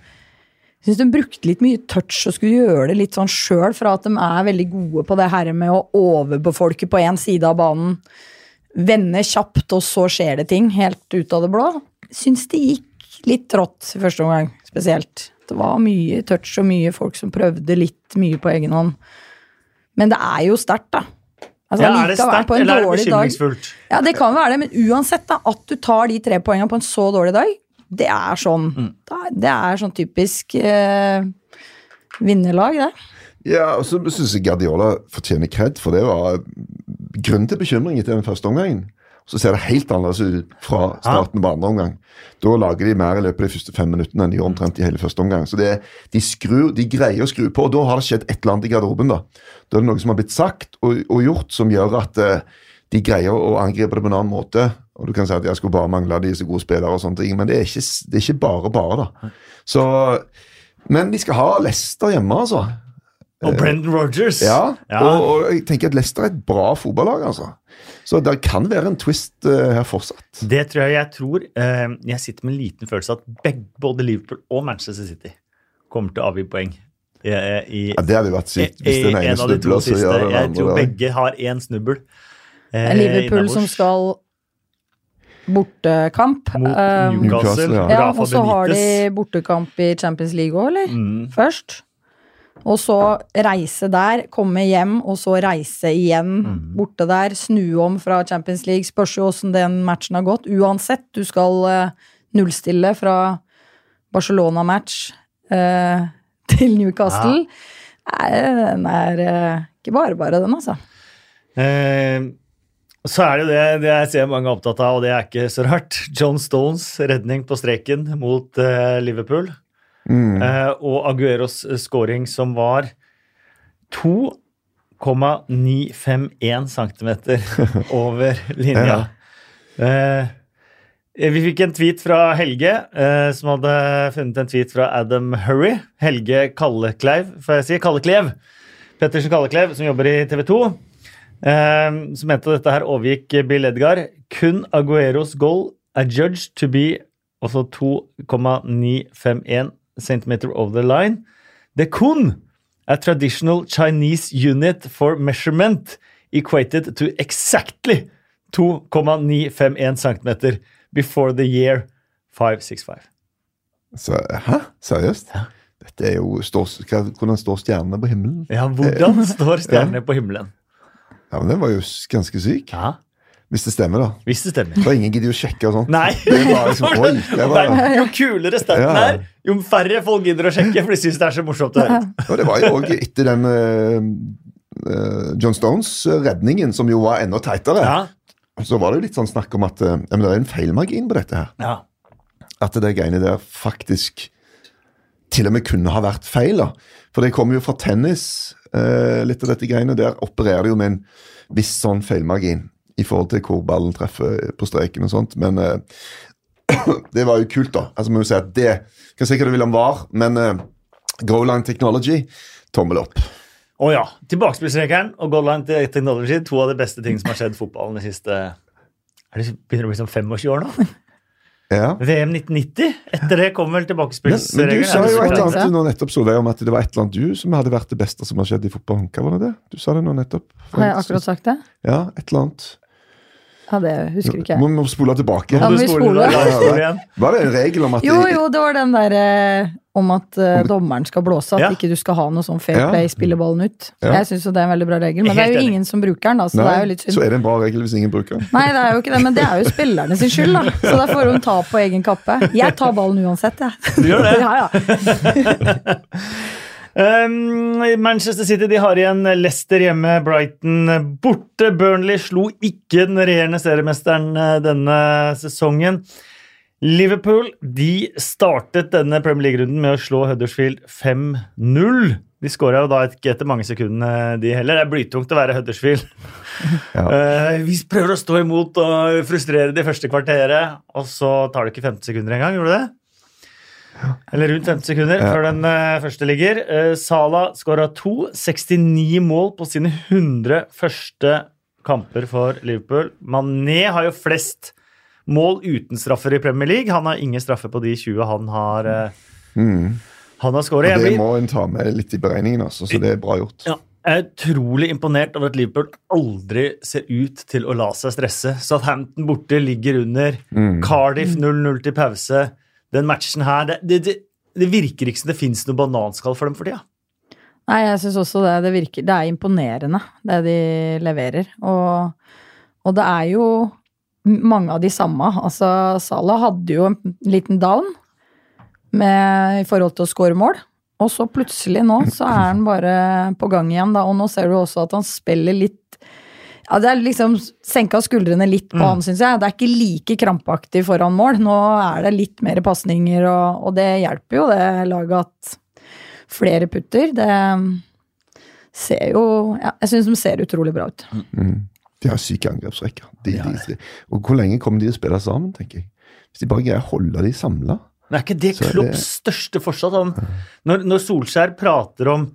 jeg syns de brukte litt mye touch og skulle gjøre det litt sånn sjøl, fra at de er veldig gode på det her med å overbefolke på én side av banen. Vende kjapt, og så skjer det ting helt ut av det blå. Syns det gikk litt trått første omgang, spesielt. Det var mye touch og mye folk som prøvde litt mye på egen hånd. Men det er jo sterkt, da. Altså, Ja, er det sterkt, eller er det bekymringsfullt? ja, det kan være det, men uansett, da, at du tar de tre poengene på en så dårlig dag, det er sånn Mm. Det er sånn typisk eh, vinnerlag, det. Ja, og så syns jeg Guardiola fortjener kred, for det var grunn til bekymring etter den første omgangen. Så ser det helt annerledes ut fra starten på andre omgang. Da lager de mer i løpet av de første fem minuttene enn de gjorde omtrent i hele første omgang. Så det, de, skrur, de greier å skru på, og da har det skjedd et eller annet i garderoben. Da Da er det noe som har blitt sagt og, og gjort som gjør at uh, de greier å angripe det på en annen måte. Og du kan si at jeg skulle bare mangle de så gode spillere, og sånne ting, men det er ikke, det er ikke bare bare. da. Så, men de skal ha Lester hjemme, altså. Og Brendan Rodgers. Ja, Ja. Og, og jeg tenker at Leicester er et bra fotballag, altså. Så det kan være en twist uh, her fortsatt. Det tror jeg jeg tror uh, Jeg sitter med en liten følelse at begge, både Liverpool og Manchester City kommer til å avgi poeng. I, i, Ja, det hadde vært sykt. Hvis den ene en av de to snubler, så gjør den Jeg tror begge har én snubbel. Uh, Liverpool som skal bortekamp. Mot Um, Newcastle. Newcastle, ja. ja, og så har de bortekamp i Champions League òg, eller? Mm. Først. Og så reise der, komme hjem, og så reise igjen Mm. borte der. Snu om fra Champions League. Spørs jo åssen den matchen har gått. Uansett, du skal eh, nullstille fra Barcelona-match eh, til Newcastle. Nei, den er eh, ikke bare bare, den, altså. Eh, så er det jo det, det jeg ser mange er opptatt av, og det er ikke så rart. John Stones redning på streken mot eh, Liverpool. Mm. Eh, og Agueros eh, scoring som var 2,951 cm over linja. Eh, vi fikk en tweet fra Helge, eh, som hadde funnet en tweet fra Adam Hurry. Helge Kallekleiv, får jeg si. Kalleklev. Pettersen Kalleklev, som jobber i TV 2. Eh, som mente dette her overgikk Bill Edgar. Kun Agueros goal er judged to be også 2,951 cm over the line. Det kun a traditional Chinese unit for measurement equated to exactly 2,951 cm before the year 565. Så, hæ? Seriøst? Dette er jo står, Hvordan står stjernene på himmelen? Ja, hvordan står stjernene på himmelen? Ja, men Den var jo ganske syk. Ja, Hvis det stemmer, da. hvis det stemmer. Da ingen gidder å sjekke og sånt. Nei! Det er bare liksom, oi, det var, Jo kulere stemmen Ja. er, jo færre folk gidder å sjekke, for de syns det er så morsomt å høre. og det var jo òg etter den eh, John Stones-redningen, som jo var enda teitere. Ja, Så var det jo litt sånn snakk om at uh, ja, men det er en feilmargin på dette her. ja. At det greiene der faktisk til og med kunne ha vært feil. da. For det kommer jo fra tennis, uh, litt av dette greiene. Der opererer de jo med en viss sånn feilmargin i forhold til hvor ballen treffer på streken og sånt. Men eh, det var jo kult, da. Altså, må jo si at det Kan si hva du vil om VAR, men eh, Growline Technology, tommel opp. Å ja. Tilbakespillsrekeren og goal technology, to av de beste ting som har skjedd i fotballen de siste er det Begynner å bli som 25 år nå? Ja. VM 1990? Etter det kom vel Men, men du sa jo et eller annet annet nå nettopp, Solveig, om at det var et eller annet du som hadde vært det beste som har skjedd i fotballen. Hva var det det? Du sa det nå nettopp. Har jeg akkurat sagt det? Ja, et eller annet. Ja, det husker ikke jeg. Må, må spole tilbake. Ja, Må vi spole igjen. Var det en regel om at Jo, jo, det var den derre om at eh, dommeren skal blåse, at Ja. ikke du skal ha noe sånn fair Ja. play, spille ballen ut. Ja. Jeg syns jo det er en veldig bra regel, men det er jo enig. ingen som bruker den, da, så det er jo litt så er det en bra regel hvis ingen bruker den. Nei, det er jo ikke det, men det er jo spillerne sin skyld, da. Så da får hun ta på egen kappe. Jeg tar ballen uansett, jeg. Du gjør det? Ja, ja. Um, Manchester City de har igjen Leicester hjemme, Brighton borte. Burnley slo ikke den regjerende seriemesteren eh, denne sesongen. Liverpool de startet denne Premier League-runden med å slå Huddersfield 5-0. De skåra jo da ikke etter mange sekundene, de heller. Det er blytungt å være Huddersfield. Ja. Eh, vi prøver å stå imot og frustrere det første kvarteret, og så tar det ikke 15 sekunder engang. Gjorde det? Eller rundt 15 sekunder før den eh, første ligger. Uh, Sala skåra to. 69 mål på sine 100 første kamper for Liverpool. Mané har jo flest mål uten straffer i Premier League. Han har ingen straffer på de 20 han har, uh, Mm. han har skåret. Det må en ta med litt i beregningen, altså, så det er bra gjort. ja, jeg er utrolig imponert over at Liverpool aldri ser ut til å la seg stresse. Southampton borte ligger under. Mm. Cardiff 0-0 til pause. Den matchen her Det, det, det, virker ikke som det fins noe bananskall for dem for tida. Nei, jeg syns også det. Det virker Det er imponerende, det de leverer. Og, og det er jo mange av de samme. Altså, Salah hadde jo en liten down med, i forhold til å score mål. Og så plutselig nå så er han bare på gang igjen, da. Og nå ser du også at han spiller litt ja, Det er liksom senka skuldrene litt på han, syns jeg. Det er ikke like krampaktig foran mål. Nå er det litt mer pasninger, og, og det hjelper jo det laget at flere putter. Det ser jo ja, Jeg syns de ser utrolig bra ut. Mm. De har syke angrepsrekker. De, ja. de, og hvor lenge kommer de til å spille sammen, tenker jeg? Hvis de bare greier å holde de samla. Men er ikke det er det- Klopps største fortsatt? Han, når, når Solskjær prater om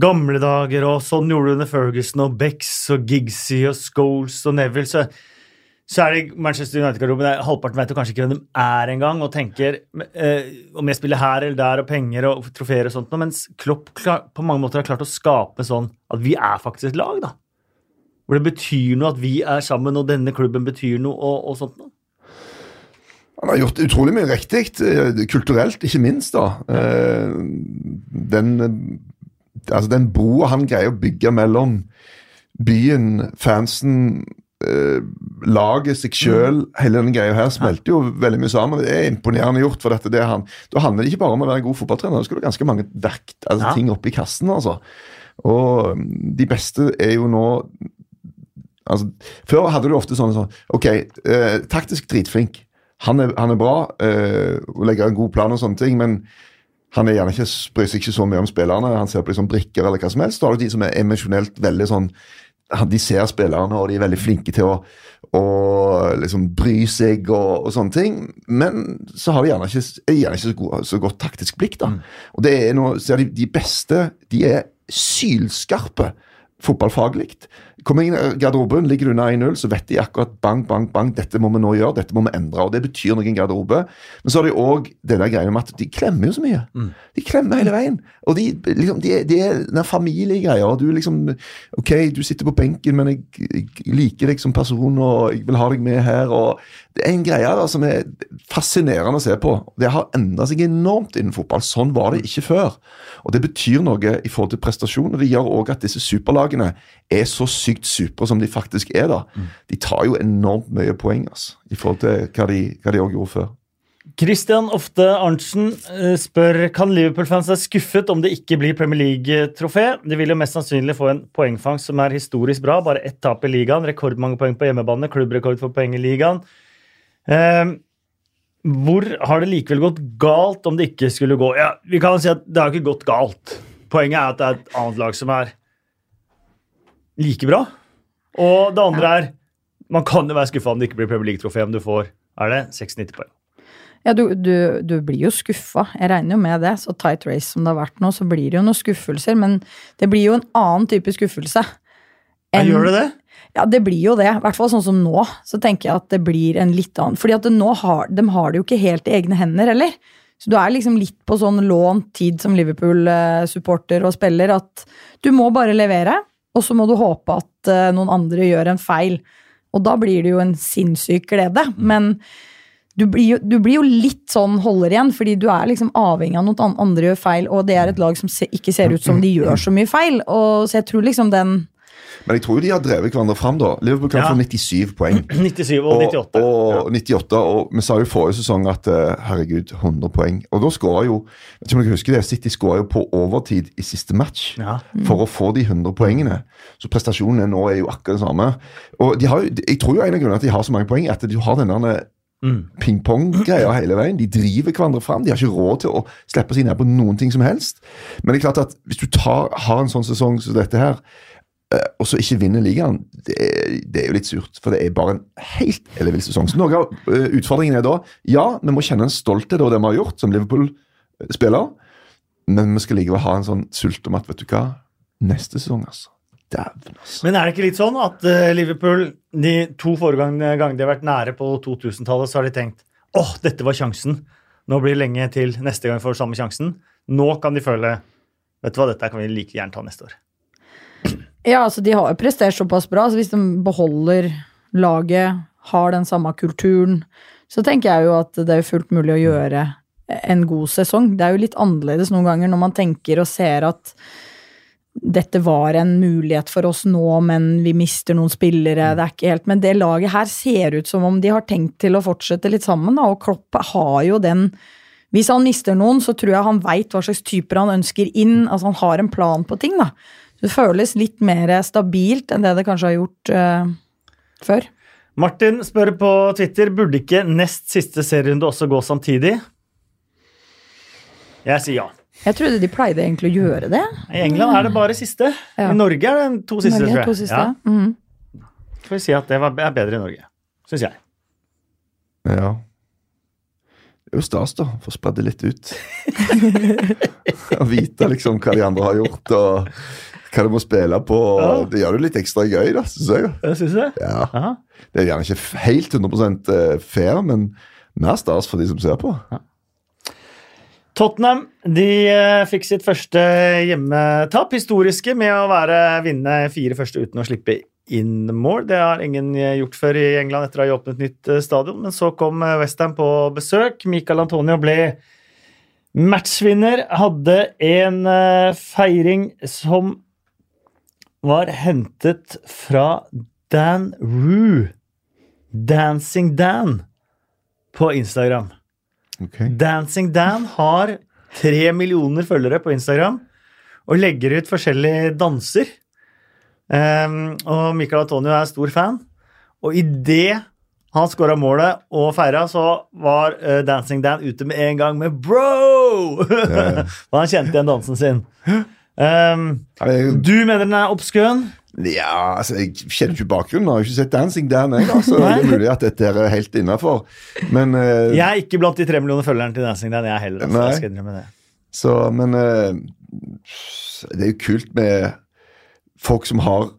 gamle dager, og sånn gjorde du under Ferguson og Becks og Giggsy og Scholes og Neville, så, så er det Manchester United-garderoben Halvparten vet jo kanskje ikke hvem de er engang, og tenker eh, om jeg spiller her eller der, og penger og trofeer og sånt, mens Klopp klar, på mange måter har klart å skape sånn at vi er faktisk et lag, da. Hvor det betyr noe at vi er sammen, og denne klubben betyr noe, og, og sånt noe. Han har gjort utrolig mye riktig, eh, kulturelt ikke minst. da. Eh, Den, altså den broa han greier å bygge mellom byen, fansen, eh, laget, seg sjøl, hele den greia her smelter jo veldig mye sammen. Det er imponerende gjort. for dette, det han. Da handler det ikke bare om å være en god fotballtrener, da skal du ganske mange verkt, altså, Ja. ting oppi kassen. altså. Og mm, de beste er jo nå altså, Før hadde du ofte sånn, sånn Ok, eh, taktisk dritflink. Han er, han er bra eh, og legger en god plan og sånne ting, men han er gjerne ikke, bryr seg ikke så mye om spillerne. Han ser på dem som brikker eller hva som helst. Så har du de som er emosjonelt veldig sånn De ser spillerne, og de er veldig flinke til å, å liksom bry seg og, og sånne ting. Men så har de gjerne ikke, er gjerne ikke så, god, så godt taktisk blikk. da. Og det er noe, så er de, de beste de er sylskarpe fotballfaglig. Kommer inn i garderoben, ligger du under 1-0, så vet de akkurat bang, bang, bang, dette må vi nå gjøre, dette må vi endre. og Det betyr noe i en garderobe. Men så har de òg denne greia med at de klemmer jo så mye. De klemmer hele veien. Og de, liksom, de, de er den familiegreia. Du liksom Ok, du sitter på benken, men jeg, jeg liker deg som person, og jeg vil ha deg med her. og Det er en greie da, som er fascinerende å se på. Det har endra seg enormt innen fotball. Sånn var det ikke før. Og det betyr noe i forhold til prestasjon, og det gjør òg at disse superlagene er så sykt supre som de faktisk er. da. De tar jo enormt mye poeng altså, i forhold til hva de hva de også gjorde før. Christian Ofte Arntzen eh, spør kan Liverpool-fans være skuffet om det ikke blir Premier League-trofé. De vil jo mest sannsynlig få en poengfangst som er historisk bra. Bare ett tap i ligaen, rekordmange poeng på hjemmebane, klubbrekord for poeng i ligaen. Eh, hvor har det likevel gått galt om det ikke skulle gå Ja, Vi kan si at det har ikke gått galt. Poenget er at det er et annet lag som er like bra. Og det andre er man kan jo være skuffa om det ikke blir Premier League-trofé om du får er det 96 poeng. Ja, du, du, du blir jo skuffa. Jeg regner jo med det. Så tight race som det har vært nå, så blir det jo noen skuffelser. Men det blir jo en annen type skuffelse. Ja, gjør det det? Ja, det blir jo det. I hvert fall sånn som nå. Så tenker jeg at det blir en litt annen Fordi at nå har, de har det jo ikke helt i egne hender heller. Så du er liksom litt på sånn lånt tid som Liverpool-supporter og spiller at du må bare levere, og så må du håpe at uh, noen andre gjør en feil. Og da blir det jo en sinnssyk glede. Men du blir, jo, du blir jo litt sånn holder igjen, fordi du er liksom avhengig av noen andre gjør feil, og det er et lag som se, ikke ser ut som de gjør så mye feil. Og, så jeg tror liksom den Men jeg tror jo de har drevet hverandre fram, da. Liverpool kan Ja. få 97 poeng. 97 og 98. Og, 98, og vi sa jo forrige sesong at eh, herregud, 100 poeng. Og da skåra jo vet ikke om dere husker det, City skåra jo på overtid i siste match Ja. for å få de 100 poengene. Så prestasjonene nå er jo akkurat det samme. Og de har, jo- jeg tror jo en av grunnene at de har så mange poeng, er at de har denne der Mm. ping-pong-greia hele veien. De driver hverandre fram. De har ikke råd til å slippe seg ned på noen ting som helst. Men det er klart at hvis du tar, har en sånn sesong som dette her, eh, og så ikke vinne ligaen, det er, det er jo litt surt. For det er bare en helt ellevill sesong. Så noe av eh, utfordringen er da ja, vi må kjenne en stolthet over det vi har gjort som Liverpool-spiller, men vi skal likevel ha en sånn sult om at vet du hva, neste sesong, altså. Dæven, altså. Men er det ikke litt sånn at eh, Liverpool de to foregående gangene de har vært nære på 2000-tallet, så har de tenkt åh, dette var sjansen. Nå blir det lenge til neste gang får samme sjansen. Nå kan de føle vet du hva, dette kan vi like gjerne ta neste år. Ja, altså de har jo prestert såpass bra, så hvis de beholder laget, har den samme kulturen, så tenker jeg jo at det er fullt mulig å gjøre en god sesong. Det er jo litt annerledes noen ganger når man tenker og ser at dette var en mulighet for oss nå, men vi mister noen spillere. Det er ikke helt, Men det laget her ser ut som om de har tenkt til å fortsette litt sammen, da, og Klopp har jo den Hvis han mister noen, så tror jeg han veit hva slags typer han ønsker inn. Altså Han har en plan på ting, da. Det føles litt mer stabilt enn det det kanskje har gjort uh, før. Martin spør på Twitter burde ikke nest siste serierunde også gå samtidig. Jeg sier ja. Jeg trodde de pleide egentlig å gjøre det. I England er det bare siste. Ja. I Norge er det to siste, Norge, tror jeg. to siste. Ja, Mhm. får vi si at det er bedre i Norge. Syns jeg. Ja. Det er jo stas, da. Få spredd det litt ut. Å vite liksom hva de andre har gjort, og hva du må spille på. Ja. Det gjør det litt ekstra gøy, da, syns jeg. Jeg synes det. Ja. Aha. Det er gjerne ikke helt 100% fair, men mer stas for de som ser på. Tottenham de eh, fikk sitt første hjemmetap, historiske, med å være vinne fire første uten å slippe inn mål. Det har ingen eh, gjort før i England etter å ha åpnet nytt eh, stadion. Men så kom eh, Westham på besøk. Michael Antonio ble matchvinner. Hadde en eh, feiring som var hentet fra Dan Rue. Dancing Dan på Instagram. Okay. Dancing Dan har tre millioner følgere på Instagram og legger ut forskjellige danser. Um, og Michael Antonio er stor fan. Og idet han skåra målet og feira, så var uh, Dancing Dan ute med en gang med 'bro'! ja. og han kjente igjen dansen sin. Jeg- du mener den er obskøn? Ja, altså, jeg kjenner ikke bakgrunnen. Jeg har ikke sett Dancing Dan, jeg. Altså. Det er mulig at dette er helt innafor. Men, eh, Jeg er ikke blant de tre millioner følgerne til Dancing Dan. Jeg heller, altså. Jeg skal innrømme det. så, men uh, det er jo kult med folk som har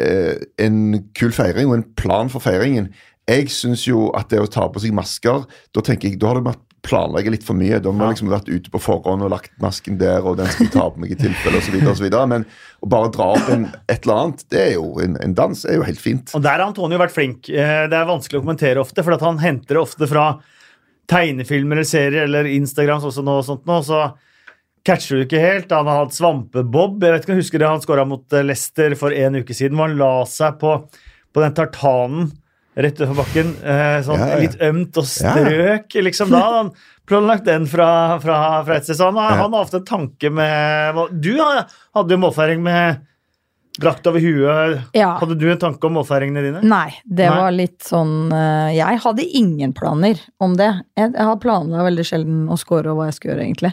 uh, en kul feiring og en plan for feiringen. Jeg syns jo at det å ta på seg masker Da tenker jeg, da har du måttet planlegge litt for mye. Da har Ja. liksom vært ute på forhånd og lagt masken der, og den skal jeg ta på meg i tilfelle, osv. Men å bare dra opp en, et eller annet, det er jo en, en dans er jo helt fint. Og der har Antonio vært flink. Eh, Det er vanskelig å kommentere ofte, for at han henter det ofte fra tegnefilmer eller serier eller Instagram, sånn som nå og sånt nå, så catcher du ikke helt. Han har hatt svampebob. Jeg vet ikke om du husker det han skåra mot Lester Leicester for en uke siden, hvor han la seg på, på den tartanen rett utenfor bakken. eh, Sånn Ja, ja. litt ømt og strøk, liksom. Da hadde han planlagt den fra, fra, fra et sted. Så han, han har ofte en tanke med Du hadde jo målfeiring med drakt over huet. Ja. Hadde du en tanke om målfeiringene dine? Nei, det Nei. var litt sånn eh, Jeg hadde ingen planer om det. Jeg, jeg har planla veldig sjelden å score og hva jeg skal gjøre, egentlig.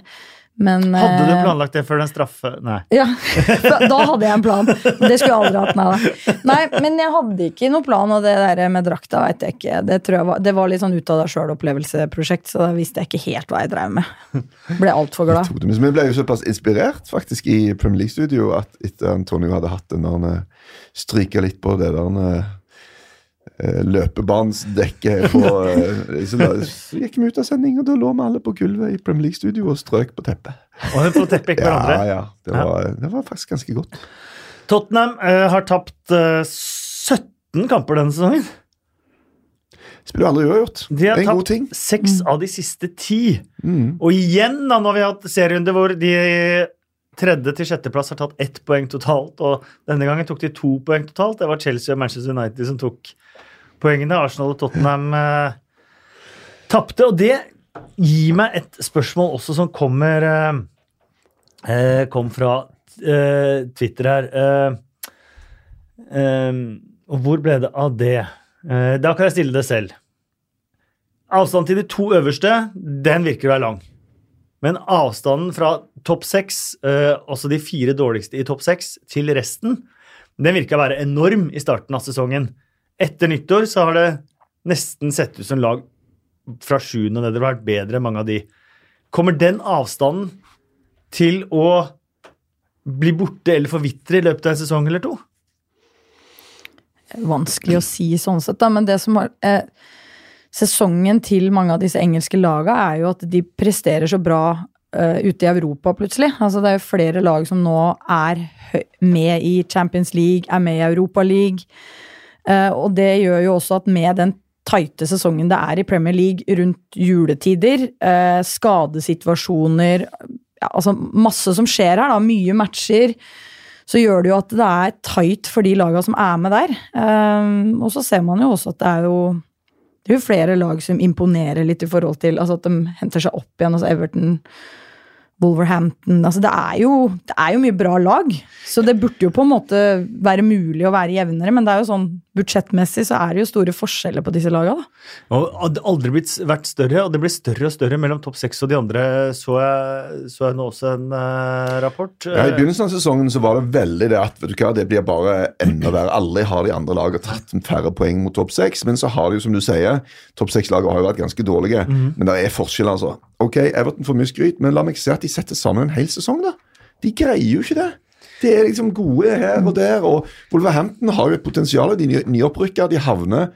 Men Hadde du eh, planlagt det før den straffe... Nei. Ja, da hadde jeg en plan. Det skulle jeg aldri hatt, nei. Nei, men jeg hadde ikke noen plan, og det der med drakta veit jeg ikke. Det, tror jeg var, det var litt sånn ut av deg sjøl-opplevelsesprosjekt, så da visste jeg ikke helt hva jeg drev med. Ble altfor glad. Men jeg ble jo såpass inspirert faktisk i Premier League-studio at etter Antonio hadde hatt den der eh, stryka litt på det der eh, løpebanesdekket på eh, så, gikk vi ut av sending, og da lå vi alle på gulvet i Premier League-studio og strøk på teppet. Og på teppet ikke hverandre. ja. Det var, det var faktisk ganske godt. Tottenham uh, har tapt uh, 17 kamper denne sesongen. Spiller aldri uavgjort. De har en god ting. tapt seks av de siste ti. Mm. Og igjen, da, når vi har hatt serierunde hvor de tredje til sjetteplass har tatt ett poeng totalt, og denne gangen tok de to poeng totalt. Det var Chelsea og Manchester United som tok poengene. Arsenal og Tottenham eh, tapte. Og det gir meg et spørsmål også som kommer eh, eh, Kom fra eh, Twitter her. Eh, eh, og hvor ble det av det? Da kan jeg stille det selv. Avstanden til de to øverste, den virker å være lang. Men avstanden fra topp seks, også de fire dårligste i topp seks, til resten, den virker å være enorm i starten av sesongen. Etter nyttår så har det nesten sett ut som lag fra sjuende og nedover har vært bedre enn mange av de. Kommer den avstanden til å bli borte eller forvitre i løpet av en sesong eller to? Vanskelig å si sånn sett, da, men det som har eh, Sesongen til mange av disse engelske laga er jo at de presterer så bra Uh, ute i Europa, plutselig. Altså, det er jo flere lag som nå er med i Champions League, er med i Europa League. Eh, og det gjør jo også at med den tighte sesongen det er i Premier League rundt juletider, eh, skadesituasjoner ja, Altså masse som skjer her, da. Mye matcher. Så gjør det jo at det er tight for de laga som er med der. Eh, og så ser man jo også at det er jo det er jo flere lag som imponerer litt i forhold til altså at de henter seg opp igjen. altså Everton, Wolverhampton altså det, er jo, det er jo mye bra lag. Så det burde jo på en måte være mulig å være jevnere, men det er jo sånn budsjettmessig så er det jo store forskjeller på disse lagene. da. Og det hadde aldri blitt, vært større, og det blir større og større mellom topp seks og de andre, så jeg, så jeg nå også en eh, rapport. Ja, I begynnelsen av sesongen så var det veldig det at vet du hva, det blir bare enda verre. Alle har de andre lagene tatt færre poeng mot topp seks, men så har de jo, som du sier, topp seks-lagene har jo vært ganske dårlige. Men det er forskjell, altså. Ok, Everton får mye skryt, men la meg se at de setter sammen en hel sesong, da. De greier jo ikke det. De er liksom gode her og der, og Wolverhampton har jo et potensial. De ny- nyopprykka, de havner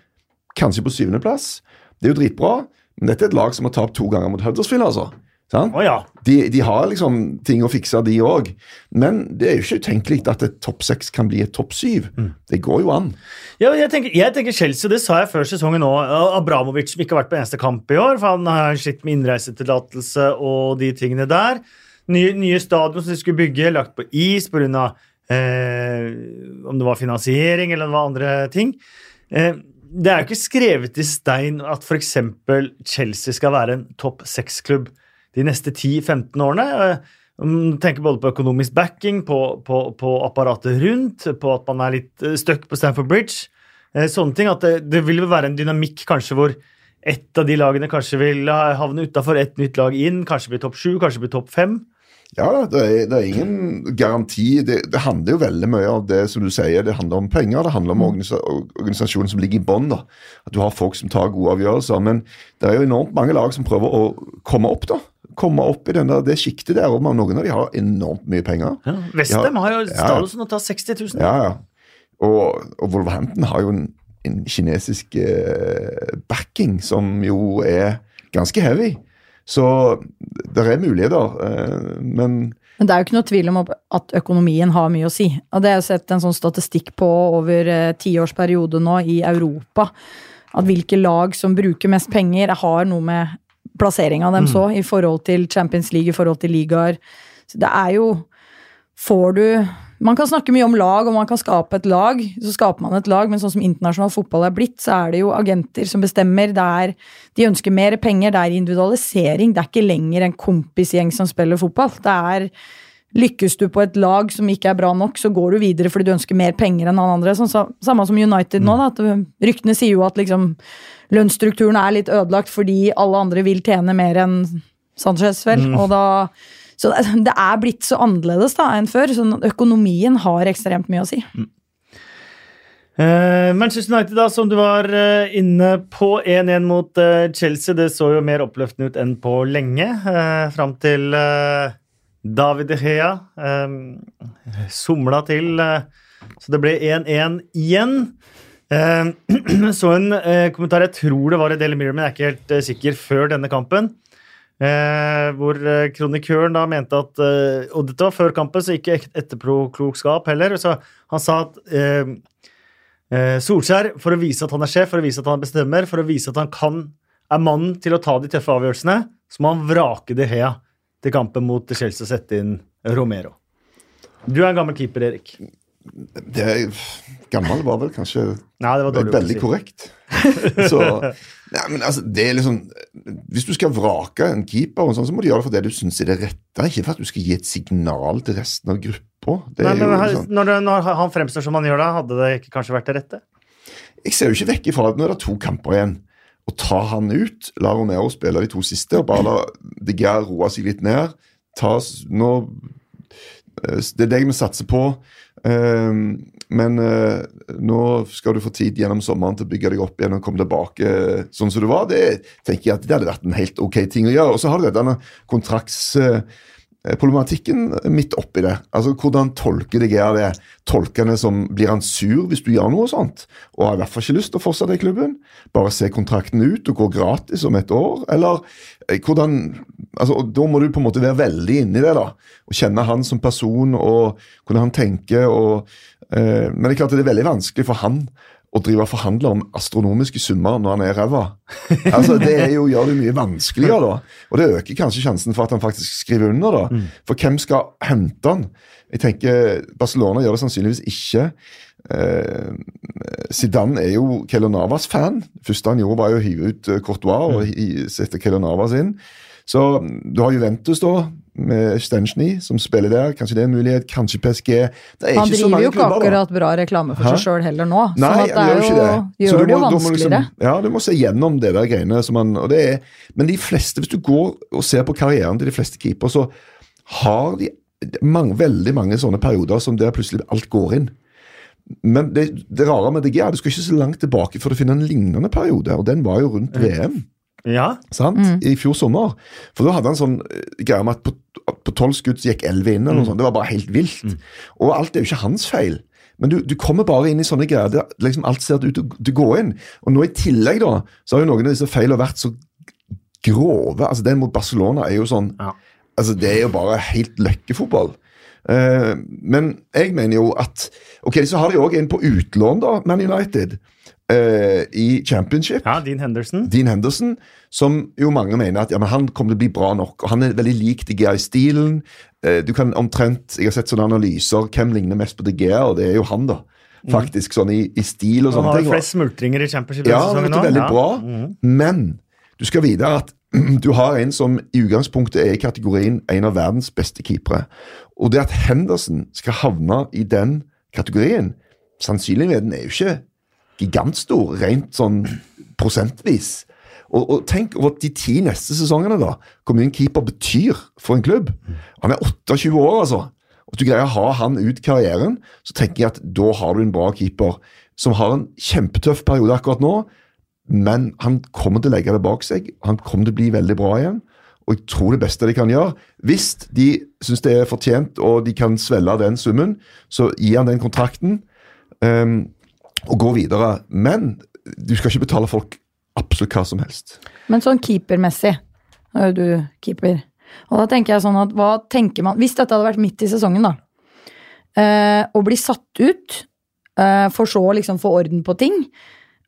kanskje på syvendeplass. Det er jo dritbra, men dette er et lag som har tapt to ganger mot Huddersfield, altså. Å ja. De, de har liksom ting å fikse, de òg. Men det er jo ikke utenkelig at et topp seks kan bli et topp syv. Det går jo an. Ja, jeg, tenker, jeg tenker Chelsea, det sa jeg før sesongen òg. Abramovic som ikke har vært på eneste kamp i år, for han har slitt med innreisetillatelse og de tingene der. Nye, nye stadion som de skulle bygge, lagt på is pga. Eh, om det var finansiering eller var andre ting. Eh, det er jo ikke skrevet i stein at f.eks. Chelsea skal være en topp seks-klubb de neste 10-15 årene. Eh, Tenker både på økonomisk backing, på, på, på apparatet rundt, på at man er litt eh, stuck på Stamford Bridge. Eh, Sånne ting, at det, det vil være en dynamikk kanskje hvor ett av de lagene kanskje vil havne utafor, ett nytt lag inn, kanskje bli topp sju, kanskje bli topp fem. Ja da, det er, det er ingen garanti. Det, det handler jo veldig mye av det som du sier. Det handler om penger, det handler om organisa organisasjonen som ligger i bånn. At du har folk som tar gode avgjørelser. Men det er jo enormt mange lag som prøver å komme opp, da. Komme opp i den der, det sjiktet der. Og noen av de har enormt mye penger. Ja. Westham har jo ja. å ta tar 60 000. Ja, ja. Og, og Wolverhampton har jo en, en kinesisk eh, backing som jo er ganske heavy. Så det er muligheter, eh, men Men det er jo ikke noe tvil om at økonomien har mye å si. Og det har jeg sett en sånn statistikk på over eh, tiårsperiode nå i Europa. At hvilke lag som bruker mest penger, har noe med plasseringa dem så, i forhold til Champions League, i forhold til ligaer. Så det er jo Får du Man kan snakke mye om lag, og man kan skape et lag. Så skaper man et lag, men sånn som internasjonal fotball er blitt, så er det jo agenter som bestemmer. Det er, de ønsker mer penger, det er individualisering. Det er ikke lenger en kompisgjeng som spiller fotball. Det er Lykkes du på et lag som ikke er bra nok, så går du videre fordi du ønsker mer penger enn han andre. Sånn, så, samme som United nå. Da, at ryktene sier jo at liksom, lønnsstrukturen er litt ødelagt fordi alle andre vil tjene mer enn Sanchez, vel. Og da, så det, er blitt så annerledes da enn før. Så økonomien har ekstremt mye å si. Eh, Manchester United, da, som du var uh, inne på, 1-1 mot uh, Chelsea. Det så jo mer oppløftende ut enn på lenge. Uh, fram til David De Gea uh, somla til, så det ble 1-1 igjen. Så en kommentar, jeg tror det var i Daily Mirror, men jeg er ikke helt sikker, før denne kampen. Eh, hvor eh, kronikøren da mente at eh, Og dette var før kampen, så ikke et- etterpåklokskap heller. Så han sa at eh, Eh, Solskjær, for å vise at han er sjef, for å vise at han bestemmer, for å vise at han kan, er mannen til å ta de tøffe avgjørelsene, så må han vrake De Hea til kampen mot Chelsea og sette inn Romero. Du er en gammel keeper, Erik. Det gammel var vel kanskje Nei, det var veldig si. korrekt. Så, nei, men altså, det er liksom Hvis du skal vrake en keeper, og sånn, så må du gjøre det for det du syns er det rette, ikke for at du skal gi et signal til resten av gruppa. Sånn. når, når han fremstår som han gjør da, hadde det ikke kanskje vært det rette? Jeg ser jo ikke vekk ifra at nå er det to kamper igjen. Å ta han ut, la Romero spille de to siste, og bare la De Geir roe seg litt ned. Ta, nå, det er deg vi satser på. Eh, men eh, nå skal du få tid gjennom sommeren til å bygge deg opp igjen og komme tilbake eh, sånn som du var. Det tenker jeg at det hadde vært en helt ok ting å gjøre. Og så har du denne kontraktsproblematikken midt oppi det. Altså, Hvordan tolker de Gea det? Tolker det som Blir han sur hvis du gjør noe sånt? Og har i hvert fall ikke lyst til å fortsette i klubben? Bare se kontrakten ut og gå gratis om et år? Eller eh, hvordan altså, Da må du på en måte være veldig inni det, da. Og kjenne han som person, og hvordan han tenker. og eh, Men det er klart det er veldig vanskelig for han å drive og forhandle om astronomiske summer når han er ræva. Altså, det jo, gjør det mye vanskeligere, da. Og det øker kanskje sjansen for at han faktisk skriver under, da. For hvem skal hente han? Jeg tenker Barcelona gjør det sannsynligvis ikke. Eh, Zidane er jo Kelonavas fan. Det første han gjorde, var jo å hive ut eh, Courtois og sette Kelonavas inn. Så du har Juventus, da, med Stenchny, som spiller der. Kanskje det er en mulighet. Kanskje PSG. Det Han driver jo ikke akkurat bra reklame for Hæ? seg sjøl heller nå. Nei, sånn det gjør jo, det. Gjør det jo må vanskeligere. Liksom, ja, du må se gjennom det der greiene. Og det er, men de fleste, hvis du går og ser på karrieren til de fleste keepere, så har de mange, veldig mange sånne perioder som der plutselig alt går inn. Men det, det rare med DG er at du skal ikke så langt tilbake for å finne en lignende periode, og den var jo rundt VM. Ja. Sant? I fjor sommer. For da hadde han sånn eh, greie med at på, tolv 12 skudd gikk 11 inn. eller noe sånt. Det var bare helt vilt. Og alt er jo ikke hans feil. Men du, du kommer bare inn i sånne greier der liksom alt ser ut til å- gå inn. Og nå i tillegg da, så har jo noen av disse feilene vært så grove. altså Den mot Barcelona er jo sånn Ja. altså Det er jo bare helt løkkefotball. Uh, men jeg mener jo at Ok, så har de òg en på utlån, da, Man United, eh, i championship. ja, Dean Henderson. Dean Henderson, som jo mange mener at ja, men han kommer til å bli bra nok. og Han er veldig lik De Gea i stilen. Uh, du kan omtrent, Jeg har sett sånne analyser. Hvem ligner mest på De Gea? Og det er jo han, da. Faktisk, sånn i, i stil og sånne ting. Han har flest smultringer i championship ja, sesongen er veldig nå. bra, Mhm. men du skal vite at du har en som i utgangspunktet er i kategorien en av verdens beste keepere. Og det at Henderson skal havne i den kategorien, sannsynligheten er jo ikke gigantstor, rent sånn prosentvis. Og, og tenk over de ti neste sesongene, da. Hvor mye en keeper betyr for en klubb. Han er 28 år, altså. Hvis du greier å ha han ut karrieren, så tenker jeg at da har du en bra keeper som har en kjempetøff periode akkurat nå, men han kommer til å legge det bak seg. Han kommer til å bli veldig bra igjen. Og jeg tror det beste de kan gjøre, hvis de syns det er fortjent og de kan svelge den summen, så gi han den kontrakten ehm, og gå videre. Men du skal ikke betale folk absolutt hva som helst. Men sånn keepermessig, nå er du keeper, og da tenker jeg sånn at hva tenker man Hvis dette hadde vært midt i sesongen, da, eh, bli blir satt ut, eh, for så å liksom få orden på ting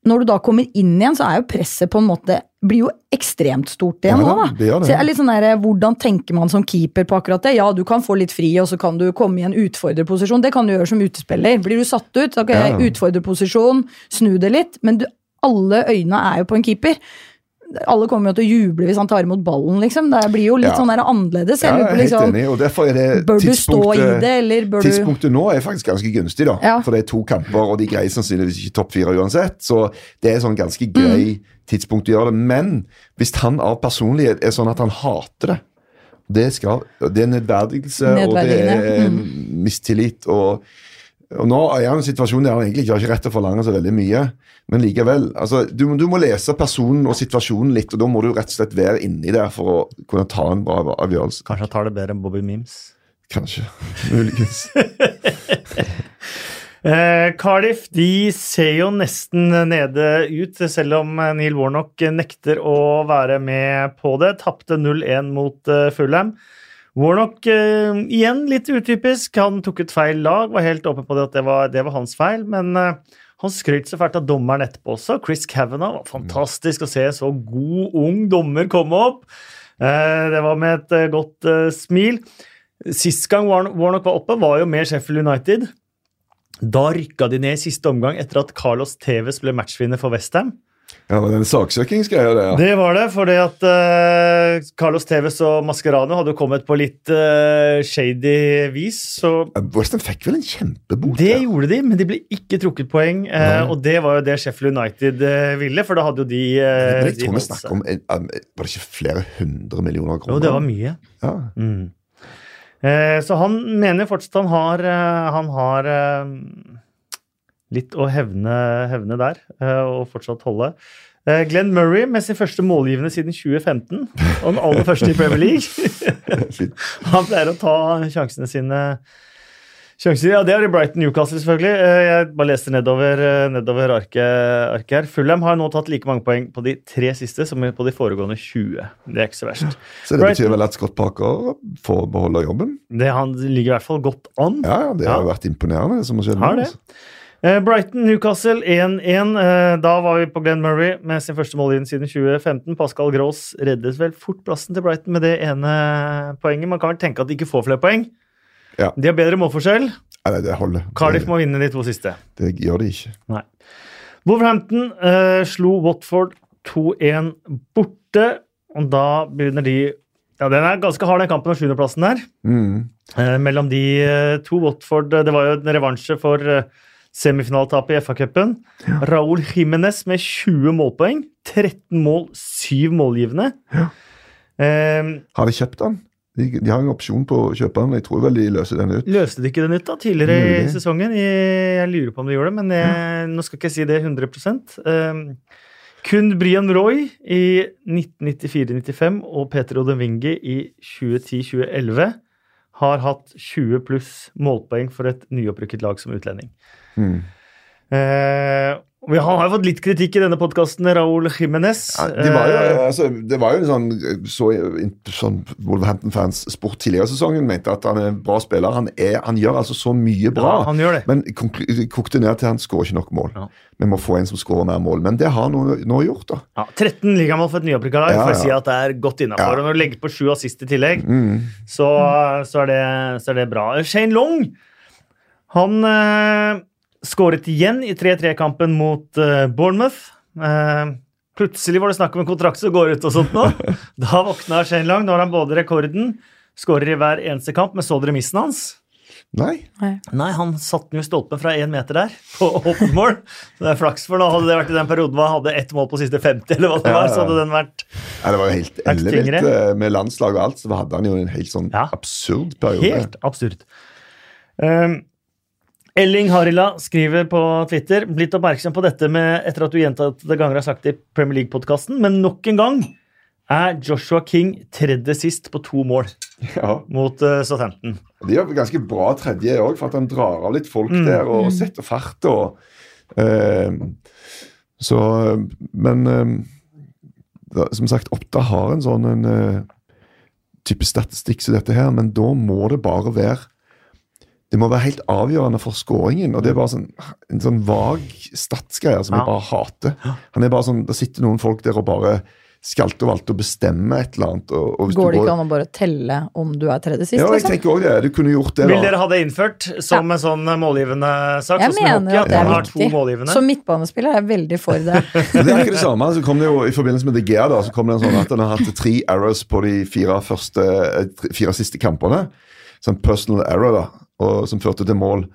Når du da kommer inn igjen, så er jo presset på en måte blir jo ekstremt stort igjen nå, da. det det. Så jeg er litt sånn der, Hvordan tenker man som keeper på akkurat det? Ja, du kan få litt fri, og så kan du komme i en utfordrerposisjon. Det kan du gjøre som utespiller. Blir du satt ut, ok, Ja. utfordrerposisjon, snu det litt. Men du, alle øyne er jo på en keeper. Alle kommer jo til å juble hvis han tar imot ballen, liksom. Det blir jo litt Ja. sånn der annerledes. Ja, Jeg jeg lurer er helt liksom, enig, og derfor er det bør du stå i det, eller bør du Tidspunktet nå er faktisk ganske gunstig, da. Ja. For det er to kamper, og de greier sannsynligvis ikke topp fire uansett. Så det er sånn ganske Mm. grei tidspunkt å gjøre det. Men hvis han av personlighet er sånn at han hater det Det, skal, det er nedverdigelse, og det er mm. mistillit. Og, og nå er han i en situasjon der han egentlig ikke har ikke rett til å forlange så veldig mye. Men likevel. altså du, du må lese personen og situasjonen litt, og da må du rett og slett være inni der for å kunne ta en bra avgjørelse. Kanskje han tar det bedre enn Bobby Mims? Kanskje. Muligens. Eh, Cardiff de ser jo nesten nede ut, selv om Neil Warnock nekter å være med på det. Tapte 0-1 mot eh, Fulham. Warnock eh, igjen litt utypisk. Han tok et feil lag, var helt åpen på det at det var, det var hans feil. Men eh, Han skrøt så fælt av dommeren etterpå også. Chris Kavanagh var fantastisk å se så god, ung dommer komme opp. Eh, det var med et eh, godt eh, smil. Sist gang Warnock var oppe, var jo med Sheffield United. Da rykka de ned i siste omgang etter at Carlos Tevez ble matchvinner for Westham. Ja, men den saksøkingsgreia ja. Det var det, fordi at uh, Carlos Tevez og Mascherano hadde kommet på litt uh, shady vis. Så Westham fikk vel en kjempebot? det ja. gjorde de, men de ble ikke trukket poeng. Uh, og det var jo det Sheffield United ville, for da hadde jo de uh, Men jeg tror vi snakker om Var det ikke flere hundre millioner kroner? Jo, det var mye. Ja. Mm. Så han mener fortsatt han har, han har litt å hevne, hevne der, eh, og fortsatt holde. Eh, Glenn Murray med sin første målgivende siden 2015, og den aller første i Premier League. Han pleier å ta sjansene sine. Sjanser, ja, Det er i Brighton Newcastle, selvfølgelig. Eh, Jeg bare leste nedover, nedover arket, arket her. Fulham har nå tatt like mange poeng på de tre siste som på de foregående 20. Det er ikke så verst. Så det Brighton- betyr vel at Scott Parker får beholde jobben? Det, han ligger i hvert fall godt an. Ja, ja, det har Ja. vært imponerende, det som har skjedd. Har det. altså. Eh, Brighton Newcastle 1-1. Eh, Da var vi på Glenn Murray med sin første målgivende siden 2015. Pascal Gross reddet vel fort plassen til Brighton med det ene poenget. Man kan vel tenke at de ikke får flere poeng. Ja. De har bedre målforskjell. Nei, det holder. Cardiff må vinne de to siste. det gjør de ikke. Nei. Wolverhampton eh, slo Watford 2-1 borte, og da begynner de Ja, den er ganske hard, den kampen om sjuendeplassen der. Mm. Eh, mellom de eh, to Watford Det var jo en revansje for eh, semifinaletapet i FA-cupen. Raúl Jiménez med 20 målpoeng. 13 mål, 7 målgivende. Eh, Har de kjøpt den? De, de har en opsjon på å kjøpe den. Jeg tror vel de løser den ut. løste de ikke den ut da, tidligere i sesongen? Jeg, jeg lurer på om de gjorde det, men jeg, nå skal ikke jeg si det 100 um, Kun Brian Roy i 1994-95 og Peter Odenvingi i 2010-2011 har hatt 20 pluss målpoeng for et nyopprykket lag som utlending. Mm. Eh, vi har, jo fått litt kritikk i denne podkasten, Raúl Jiménez. Ja, det var jo, Eh, altså, det var jo en sånn, så, sånn Wolverhampton-fans sport tidligere i sesongen mente at han er en bra spiller. Han, er, han gjør altså så mye bra. Ja, han gjør det. Men kokte ned til han skårer ikke nok mål. Ja. Vi må få en som skårer mer mål. Men det har han nå, gjort, da. ja, 13 ligamål for et nyopprykka lag. Å ja. si at det er godt innafor. Når du legger på sju assist i tillegg, Mm. så, så, er det, så er det bra. Shane Long han eh, skåret igjen i 3-3-kampen mot uh, Bournemouth. Uh, plutselig var det snakk om en kontrakt som går ut og sånt nå. Da våkna Shane Long. Nå har han både rekorden, skårer i hver eneste kamp, men så dere missen hans? Nei. Nei, han satte den jo i stolpen fra én meter der, på åpent mål. Så det er flaks for nå. Hadde det vært i den perioden hvor han hadde ett mål på siste 50, eller hva det var, så hadde den vært ja, det var jo helt ellevilt eh, med landslag og alt. Så hadde han jo en helt sånn Ja. absurd periode. helt absurd. Um, Elling Harila skriver på Twitter blitt oppmerksom på dette med, etter at du gjentatte ganger har sagt det i Premier League-podkasten, men nok en gang er Joshua King tredje sist på to mål Ja. mot uh, Southampton. De har ganske bra tredje òg, for at han drar av litt folk Mm. der og setter fart. og uh, Så Men uh, da, som sagt, Oppda har en sånn en, type statistikk som dette her, men da må det bare være det må være helt avgjørende for skåringen. og Det er bare sånn, en sånn vag statsgreie som Ja. jeg bare hater. Han er bare sånn, Det sitter noen folk der og bare Skalte og valgte å bestemme et eller annet. Og, og hvis Går det ikke an å bare telle om du er tredje sist, Ja, jeg liksom? tenker også det. Du kunne gjort det. Vil dere ha det innført som en sånn målgivende sak? Jeg sånn mener at det er viktig. Som midtbanespiller er jeg veldig for det. Men det er ikke det samme. Så kom det jo, I forbindelse med De Gea da, så kom det en sånn at han har hatt tre errors på de fire, første, eh, fire siste kampene. Sånn personal error da, og, som førte til mål.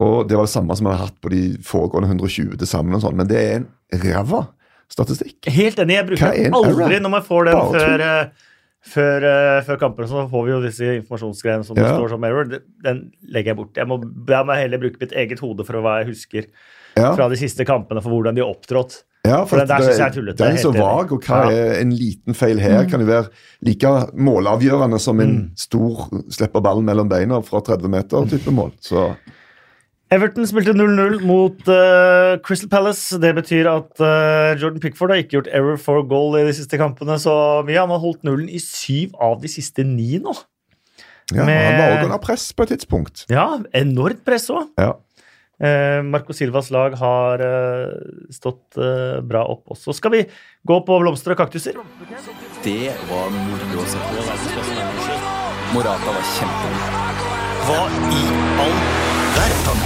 Og Det var det samme som vi har hatt på de foregående 120 til sammen. og sånn, Men det er en ræva statistikk. Helt enig. Jeg bruker er en aldri error? når man får den før, eh, før, eh, før kamper. Så får vi jo disse informasjonsgreiene som det Ja. står som error. Den legger jeg bort. Jeg må, jeg må heller bruke mitt eget hode for hva jeg husker Ja, fra de siste kampene, for hvordan de har opptrådt. Ja for for det det, er tullete, Den er så vag, og hva Ja. er en liten feil her? Kan jo være like målavgjørende som en stor slipper ballen mellom beina fra 30 meter type mål. Så Everton spilte 0-0 mot uh, Crystal Palace. Det betyr at uh, Jordan Pickford har ikke gjort error for goal i de siste kampene så mye. Han har holdt nullen i syv av de siste ni nå. ja, Med- Han var også under press på et tidspunkt. Ja, enormt press òg. Ja. Eh, Marco Silvas lag har eh, stått eh, bra opp også. Skal vi gå på blomster og kaktuser? Det var moro å se på. Morata var kjempegod. Hva i all verden?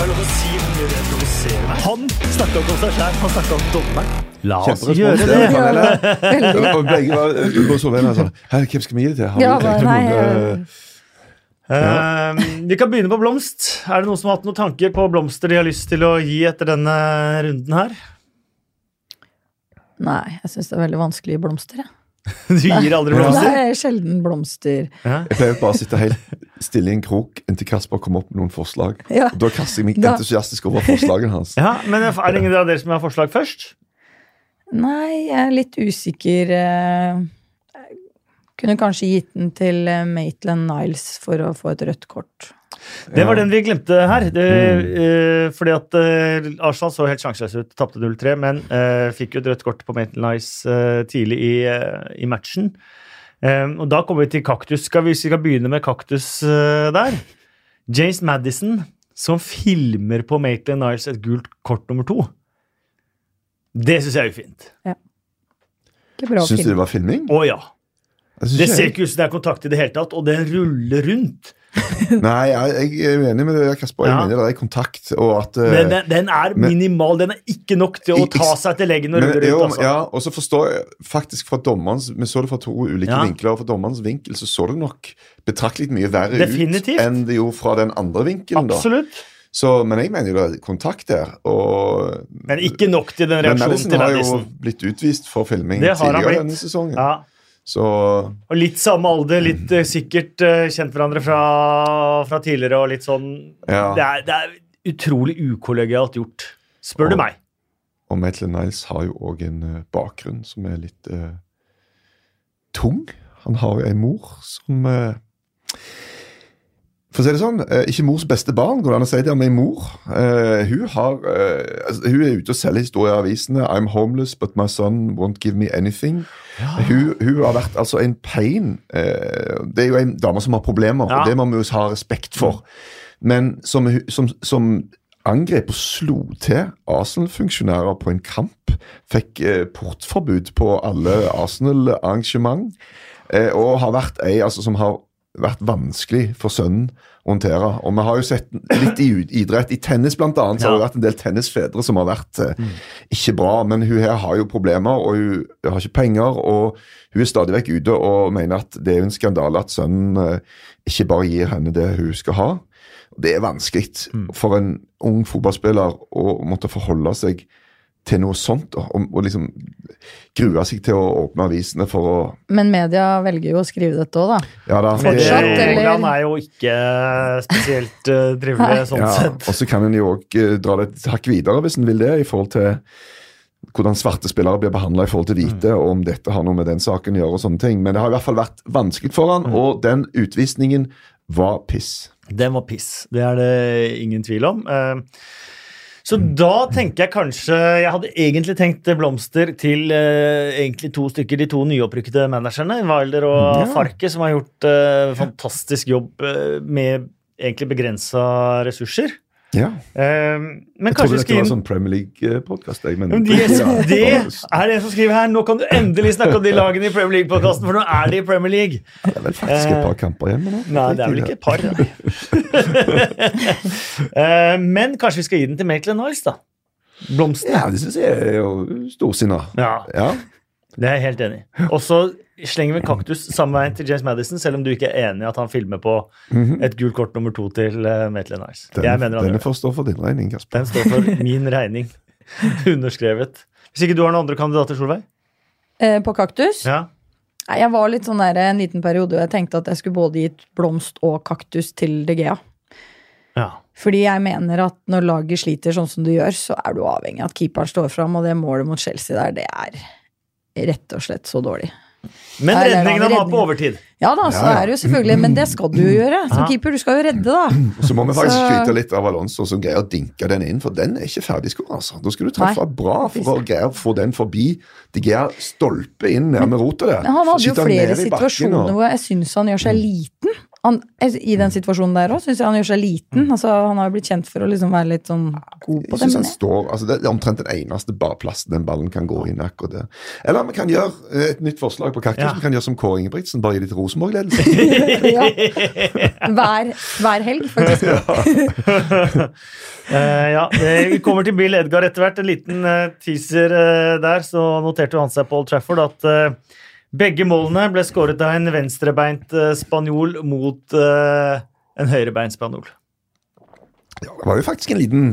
Har? Han snakka ikke om seg sjæl, han snakka om dommeren. La oss gjøre det. Og begge var hvem skal vi gi det til? Har Ja, du tenkt nei, Eh, vi kan begynne på blomst. Er det noen som har hatt noen tanker på blomster de har lyst til å gi etter denne runden her? Nei, jeg syns det er veldig vanskelig i blomster. Jeg. Du gir aldri Det blomster? er sjelden blomster. Ja. Jeg pleier bare å sitte helt stille i en krok inntil Kasper kommer opp med noen forslag. Ja. Og Da kaster jeg meg Da- entusiastisk over forslagene hans. ja, men er det ingen av dere som har forslag først? Nei, jeg er litt usikker. Uh kunne kanskje gitt den til eh, Maitland Niles for å få et rødt kort. Det var den vi glemte her. Det, Mm. eh, fordi at eh, Arsenal så helt sjanseløse ut, tapte 0-3, men uh, fikk jo et rødt kort på Maitland Niles uh, tidlig i, uh, i matchen. Um, og da kommer vi til kaktus. Skal vi, vi skal begynne med kaktus der? James Madison som filmer på Maitland Niles et gult kort nummer to. Det syns jeg er ufint. Ja. Syns du det var filming? Å ja. Det ser ikke ut som det er kontakt i det hele tatt, og det ruller rundt. Nei, jeg, jeg er uenig med det, Kasper. Jeg Ja. mener det er kontakt, og at eh, Men den, den er men- minimal. Den er ikke nok til å ta seg til leggen og men, rulle rundt. Altså. ja, og så forstår jeg faktisk fra dommerens Vi så det fra to ulike Ja. vinkler, og fra dommerens vinkel så så det nok betraktelig mye verre Definitivt. ut enn det gjorde fra den andre vinkelen. da. Absolutt. Så, men jeg mener jo det er kontakt der. Og, Men ikke nok til den reaksjonen til Madison til har jo blitt utvist for filming tidligere denne sesongen. Ja. Så Og litt samme alder, litt mm. sikkert eh, kjent hverandre fra, fra tidligere og litt sånn ja. det, er, det er utrolig ukollegialt gjort, spør du meg. Og Maitland Niles har jo òg en eh, bakgrunn som er litt eh, tung. Han har jo ei mor som eh, For å si det sånn, eh, ikke mors beste barn, går det an å si det om ei mor. Uh, hun, har, uh, altså, hun er ute og selger historier i avisene. 'I'm homeless, but my son won't give me anything'. Hun, hun har vært altså en pain. Uh, det er jo en dame som har problemer, Ja. og det må vi ha respekt for. Men som, som, som angrep og slo til Arsenal-funksjonærer på en kamp. Fikk portforbud på alle Arsenal-arrangement. Og har vært ei altså, som har vært vanskelig for sønnen å håndtere. Og vi har jo sett litt i idrett. I tennis blant annet, så har det vært en del tennisfedre som har vært eh, ikke bra. Men hun her har jo problemer, og hun har ikke penger. Og hun er stadig vekk ute og mener at det er en skandale at sønnen eh, ikke bare gir henne det hun skal ha. Det er vanskelig for en ung fotballspiller å måtte forholde seg til noe sånt, og, og liksom grue seg til å åpne avisene for å Men media velger jo å skrive dette òg, da. Ja da. Fortsatt, han er jo ikke spesielt uh, trivelig sånn Ja, sett. og så kan en jo òg dra det et hakk videre, hvis en vil det, i forhold til hvordan svarte spillere blir behandla i forhold til hvite, og om dette har noe med den saken å gjøre. og sånne ting. Men det har i hvert fall vært vanskelig for han, og den utvisningen var piss. Den var piss. Det er det ingen tvil om. Eh, Så da tenker jeg kanskje Jeg hadde egentlig tenkt blomster til eh, egentlig to stykker, de to nyopprykkede managerne, Wilder og Ja. Farke, som har gjort eh, fantastisk jobb eh, med egentlig begrensa ressurser. Ja. Men Jeg trodde dette var sånn Premier League-podkast. Men, Men de, Ja, det er det en som skriver her. Nå kan du endelig snakke om de lagene i Premier League-podkasten, for nå er de i Premier League. Det er vel faktisk et par kamper igjen. nå- Nei, det er vel ikke et par. Eh, Men kanskje vi skal gi den til Maitland Niles, da. Blomsten. Ja, det syns jeg er jo storsinna. Ja, Ja. Det er jeg helt enig i. Og så slenger vi en kaktus samme veien til James Madison, selv om du ikke er enig i at han filmer på et gult kort nummer to til uh, Maitland Niles. Den, den denne får stå for din regning, Kasper. Den står for min regning. Underskrevet. Hvis ikke du har noen andre kandidater, Solveig? Eh, på kaktus? Ja. Nei, Jeg var litt sånn der en liten periode og jeg tenkte at jeg skulle både gitt blomst og kaktus til De Gea. ja. Fordi jeg mener at når laget sliter sånn som du gjør, så er du avhengig av at keeperen står fram, og det målet mot Chelsea der, det er rett og slett så dårlig. Men redningene har på overtid. Ja da, så Ja, ja. er det jo selvfølgelig, men det skal du jo gjøre. Som keeper, du skal jo redde, da. Og så må vi faktisk skryte litt av Alonso som greier å dinke den inn, for den er ikke ferdigskåret. Altså. Da skal du treffe Nei. bra for å greie å få den forbi De greier stolpe inn ned med rotet der. Men han hadde jo flere situasjoner og- hvor jeg syns han gjør seg liten. Han, I den situasjonen der òg syns jeg han gjør seg liten. Altså, han har jo blitt kjent for å liksom være litt sånn god på Jeg det. synes han står, altså Det er omtrent den eneste plassen den ballen kan gå inn. akkurat der. Eller vi kan gjøre eh, et nytt forslag på Kaktus. Ja. Vi kan gjøre som Kåre Ingebrigtsen, bare gi litt Rosenborg-ledelse. ja. hver, hver helg, faktisk. Eh, ja, Vi kommer til Bill Edgar etter hvert. En liten eh, teaser uh, der. Så noterte han seg på Old Trafford at begge målene ble skåret av en venstrebeint eh, spanjol mot uh, en høyrebeint spanjol. Ja, det var jo faktisk en liten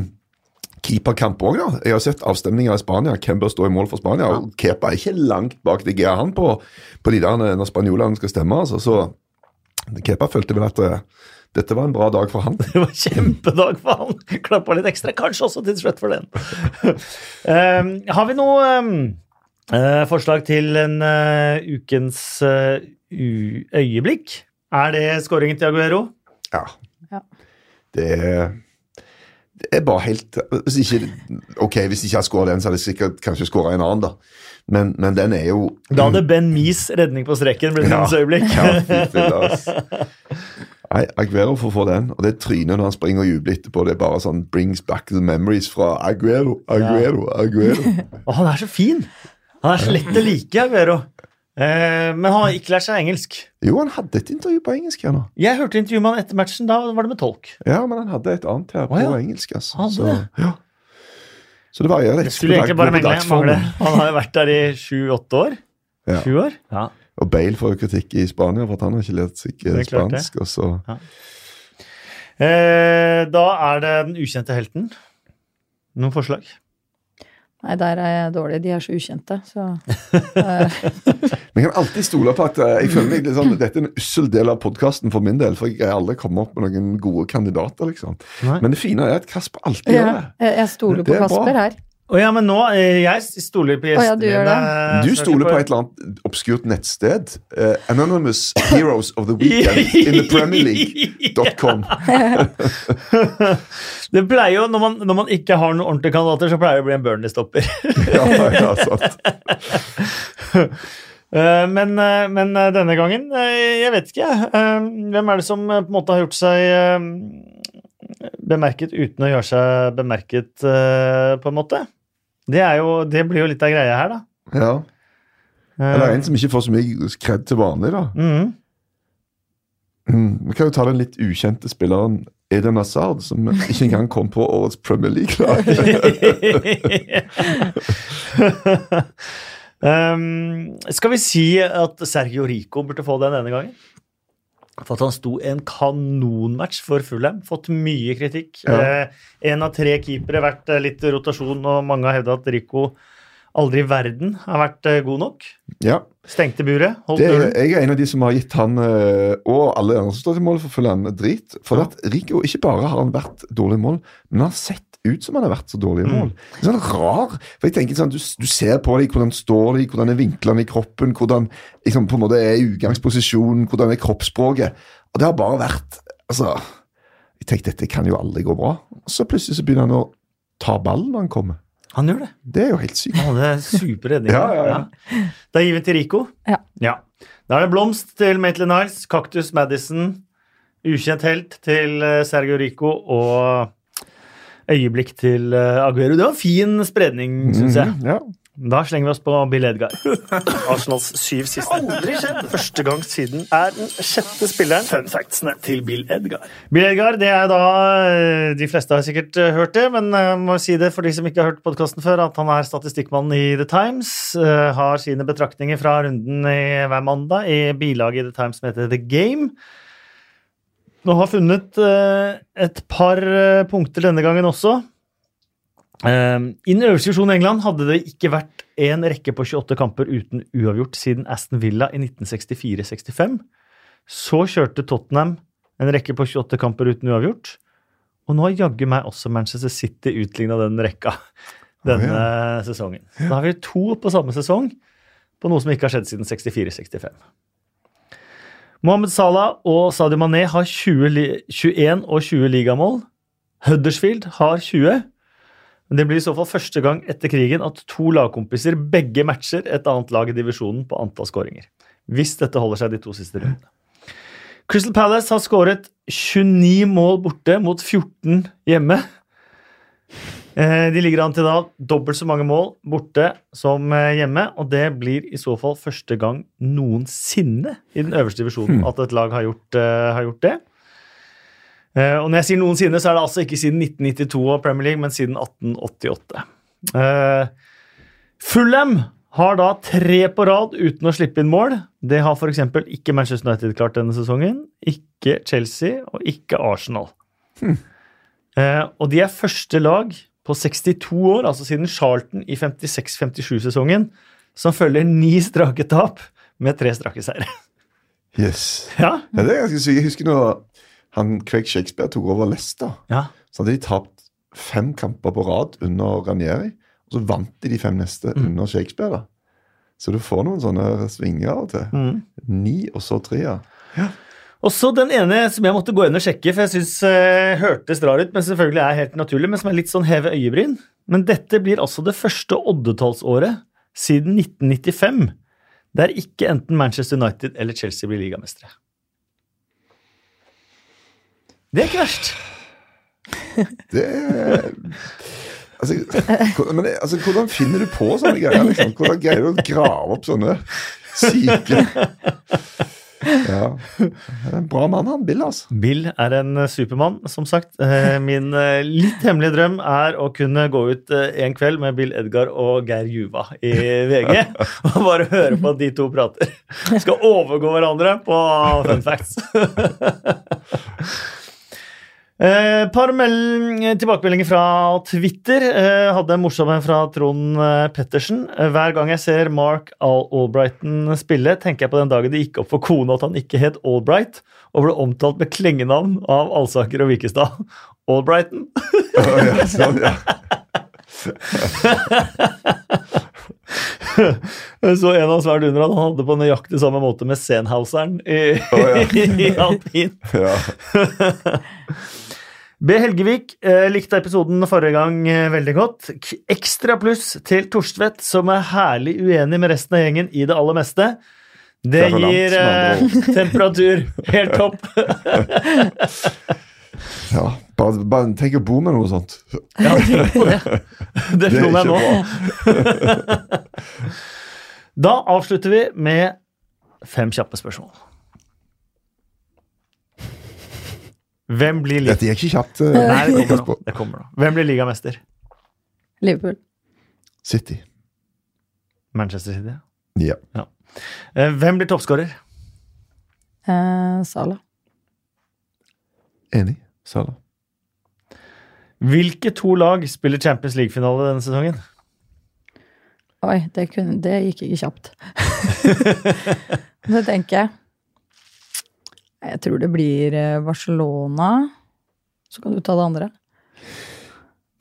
keeperkamp òg, da. Jeg har sett avstemninger i Spania. Hvem bør stå i mål for Spania? Og Kepa er ikke langt bak det Gea han på, på de der når spanjolene skal stemme. Altså. Så Kepa følte vel at uh, dette var en bra dag for han. Det var en kjempedag for han. Klappa litt ekstra, kanskje også til slutt for den. um, har vi noe eh, forslag til en uh, ukens uh, øyeblikk? Er det skåringen til Aguero? Ja. Ja. Det det er bare helt Hvis ikke Ok, hvis ikke jeg skårer den, så hadde jeg sikkert kanskje skåra en annen, da. Men, men den er jo Da hadde Ben Mees redning på streken blitt Ja. hans øyeblikk. Ja. Nei, Aguero får få den. Og det trynet når han springer og jubler etterpå, det er bare sånn brings back the memories fra Aguero, Aguero, Aguero. Og han er så fin! Han er slett lett å like, Aguero. Eh, men han har ikke lært seg engelsk. Jo, han hadde et intervju på engelsk her nå. Jeg hørte intervjuet med han etter matchen. Da var det med tolk. Ja, men han hadde et annet her på Å, ja. engelsk. Altså. Han Hadde Så, ja. så det varierer litt. Det skulle egentlig bare mangle. mangle. Han har jo vært der i sju-åtte år. Ja. Sju år? Ja. Og Bale får jo kritikk i Spania for at han har ikke lært seg eh, Det klart det. spansk. Og så Eh, da er det den ukjente helten. Noen forslag? Nei, der er jeg dårlig. De er så ukjente, så Vi kan alltid stole på at eh, jeg føler meg litt sånn, Dette er en ussel del av podkasten for min del, for jeg har aldri kommet opp med noen gode kandidater. liksom. Nei. Men det fine er at Kasper alltid ja, gjør det. jeg stoler Det på Kasper bra. Her. Å ja, men nå eh, Jeg stoler på gjestene oh, ja, du mine. Du stoler på et eller annet obskurt nettsted. Uh, Anonymous Heroes of the Weekend in the Premier League.com. Det pleier jo, når man, når man ikke har noen ordentlige kandidater, så pleier det å bli en Burnley-stopper. Ja, ja, sant. Eh, men, men denne gangen, jeg vet ikke, jeg. Hvem er det som på en måte har gjort seg bemerket uten å gjøre seg bemerket, på en måte? Det, jo, det blir jo litt av greia her, da. Ja. Eh, Eller en som ikke får så mye kred til vanlig, da. Mm. Mm. Vi kan jo ta den litt ukjente spilleren Eden Hazard, som ikke engang kom på årets Premier League-lag. um, skal vi si at Sergio Rico burde få den denne gangen? For at han sto en kanonmatch for Fulham. Fått mye kritikk. Ja. Eh, en av tre keepere, vært eh, litt rotasjon, og mange har hevda at Rico aldri i verden har vært eh, god nok. Ja, Stengte buret, holdt det. Jeg er en av de som har gitt han og alle andre som står til mål for Fulham, drit. For at Rico ikke bare har han vært dårlig mål, men han har sett ut som han har vært så dårlig i mål. Det er sånn rar, for jeg tenker sånn, Du, du ser på dem, hvordan står de, hvordan er vinklene i kroppen, hvordan liksom, på en måte er utgangsposisjonen, hvordan er kroppsspråket. Og det har bare vært altså, Jeg tenkte dette kan jo aldri gå bra. Og så plutselig så begynner han å ta ballen når han kommer. Han gjør det. Det er jo helt sykt. Han hadde super redning. Ja, ja, ja. Da gir vi til Rico. Ja. Da er det blomst til Maitland Niles, Kaktus Madison, ukjent helt til eh, Sergio Rico og øyeblikk til eh, Aguero. Det var en fin spredning, syns jeg. Mm, ja. Da slenger vi oss på Bill Edgar. Arsenals syv siste. Aldri skjedd! Første gang siden er den sjette spilleren. Fun factsene til Bill Edgar. Bill Edgar, det er da eh, De fleste har sikkert eh, hørt det, men jeg må si det for de som ikke har hørt podkasten før, at han er statistikkmannen i The Times. Har sine betraktninger fra runden i hver mandag i bilaget i The Times som heter The Game. Nå har funnet eh, et par eh, punkter denne gangen også. Eh, I den øverste divisjonen i England hadde det ikke vært en rekke på 28 kamper uten uavgjort siden Aston Villa i 1964-65. Så kjørte Tottenham en rekke på 28 kamper uten uavgjort. Og nå har jaggu meg også Manchester City utligna den rekka denne sesongen. Da har vi to på samme sesong på noe som ikke har skjedd siden 64-65. Mohammed Salah og Sadio Mané har 20, li- 21 og 20 ligamål. Huddersfield har 20. Men det blir i så fall første gang etter krigen at to lagkompiser begge matcher et annet lag i divisjonen på antall skåringer. Hvis dette holder seg de to siste rundene. Crystal Palace har skåret 29 mål borte mot 14 hjemme. Eh, De ligger an til da dobbelt så mange mål borte som eh, hjemme, og det blir i så fall første gang noensinne i den øverste divisjonen at et lag har gjort, eh, har gjort det. Og når jeg sier noensinne, så er det altså ikke siden 1992 og Premier League, men siden 1888. Eh, Fulham har da tre på rad uten å slippe inn mål. Det har f.eks. ikke Manchester United klart denne sesongen. Ikke Chelsea og ikke Arsenal. Eh, og de er første lag på 62 år, altså siden Charlton i 56-57-sesongen, som følger ni strake tap med tre strake seire. Yes. Ja, Ja, det er ganske sykt. Jeg husker når han Craig Shakespeare tok over Leicester. ja. Så hadde de tapt fem kamper på rad under Ranieri, og så vant de de fem neste under Shakespeare. da. Så du får noen sånne svinger av og til. Mm. Ni, og så tre. ja. Og så den ene som jeg måtte gå inn og sjekke, for jeg syns eh, hørtes rar ut, men selvfølgelig er helt naturlig, men som er litt sånn heve øyebryn. Men dette blir altså det første oddetallsåret siden 1995 der ikke enten Manchester United eller Chelsea blir ligamestere. Det er ikke verst. Det altså, men altså, Hvordan finner du på sånne greier? liksom? Hvordan greier du å grave opp sånne syke Ja. En bra mann, han Bill, altså. Bill er en eh, supermann, som sagt. Eh, Min eh, litt hemmelige drøm er å kunne gå ut en kveld med Bill Edgar og Geir Juva i VG og bare høre på at de to prater. Skal overgå hverandre på fun facts. Eh, par tilbakemeldinger fra Twitter. Eh, hadde en morsom en fra Trond eh, Pettersen. Eh, hver gang jeg ser Mark Al Albrighton spille, tenker jeg på den dagen det gikk opp for kona at han ikke het Albright, og ble omtalt med klengenavn av Alsaker og Vikestad. Albrighton. Ja, sånn, ja. Så en av svært under han hadde på nøyaktig samme måte med Senhauseren i, ja. i alpin. B. Helgevik eh, likte episoden forrige gang eh, veldig godt. K ekstra pluss til Torstvedt, som er herlig uenig med resten av gjengen i det aller meste. Det gir eh, temperatur. Helt topp. ja. Bare, bare tenk å bo med noe sånt. Ja, tenk på det. Det slo er meg nå. Da avslutter vi med fem kjappe spørsmål. Hvem blir liga... Dette gikk ikke kjapt. eh, Nei, det kommer nå. Det kommer nå. Hvem blir ligamester? Liverpool. City. Manchester City. Ja. ja. Hvem blir toppskårer? Eh, Sala. Enig. Salah. Hvilke to lag spiller Champions League-finale denne sesongen? Oi, det, kunne, det gikk ikke kjapt. det tenker jeg. Jeg tror det blir eh, Barcelona. Så kan du ta det andre.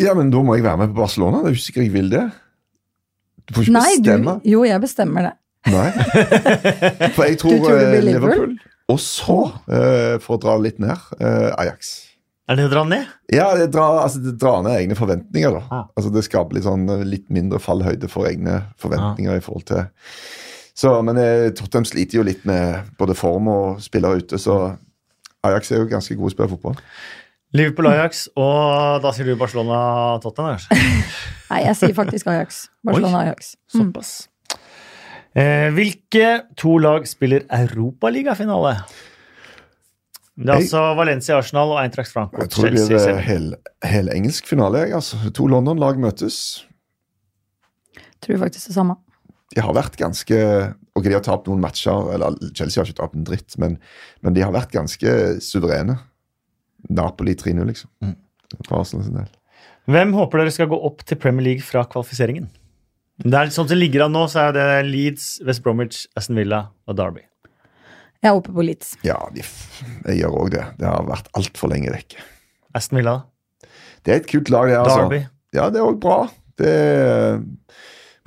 Ja, men da må jeg være med på Barcelona. Det er jo ikke sikkert jeg vil det. Du får ikke Nei, du, bestemme. jo, jeg bestemmer det. Nei. For jeg tror, Du tror eh, Liverpool? Og så, eh, for å dra litt ned, eh, Ajax. Er det å dra ned? Ja, det drar, altså, det drar ned egne forventninger. da. Ah. Altså, Det skaper litt, sånn, litt mindre fallhøyde for egne forventninger. i forhold til... Så, Men eh, Tottenham sliter jo litt med både form og spillere ute, så Ajax er jo ganske gode til å spille fotball. Liverpool-Ajax, og da sier du Barcelona-Tottenham? Nei, jeg sier faktisk Ajax. Barcelona-Ajax. Mm. Såpass. Eh, hvilke to lag spiller Europaligafinale? Det er Jeg- altså Valencia, Arsenal og Eintracht Frankfurt. Jeg tror det blir Sevilla. hel, engelsk finale. jeg, altså. To London-lag møtes. Jeg Tror faktisk det samme. De har vært ganske Ok, de har tapt noen matcher, eller Chelsea har ikke tapt en dritt, men, men de har vært ganske suverene. Napoli 3-0, liksom. Mm. For Arsenal sin del. Hvem håper dere skal gå opp til Premier League fra kvalifiseringen? Det er sånn som det ligger an nå, så er det Leeds, West Bromwich, Aston Villa og Derby. Jeg er oppe på Leeds. Ja, de, jeg gjør òg det. Det har vært altfor lenge vekke. Aston Villa, Det er et kult lag, det. altså. Derby. Ja, det er òg bra. Det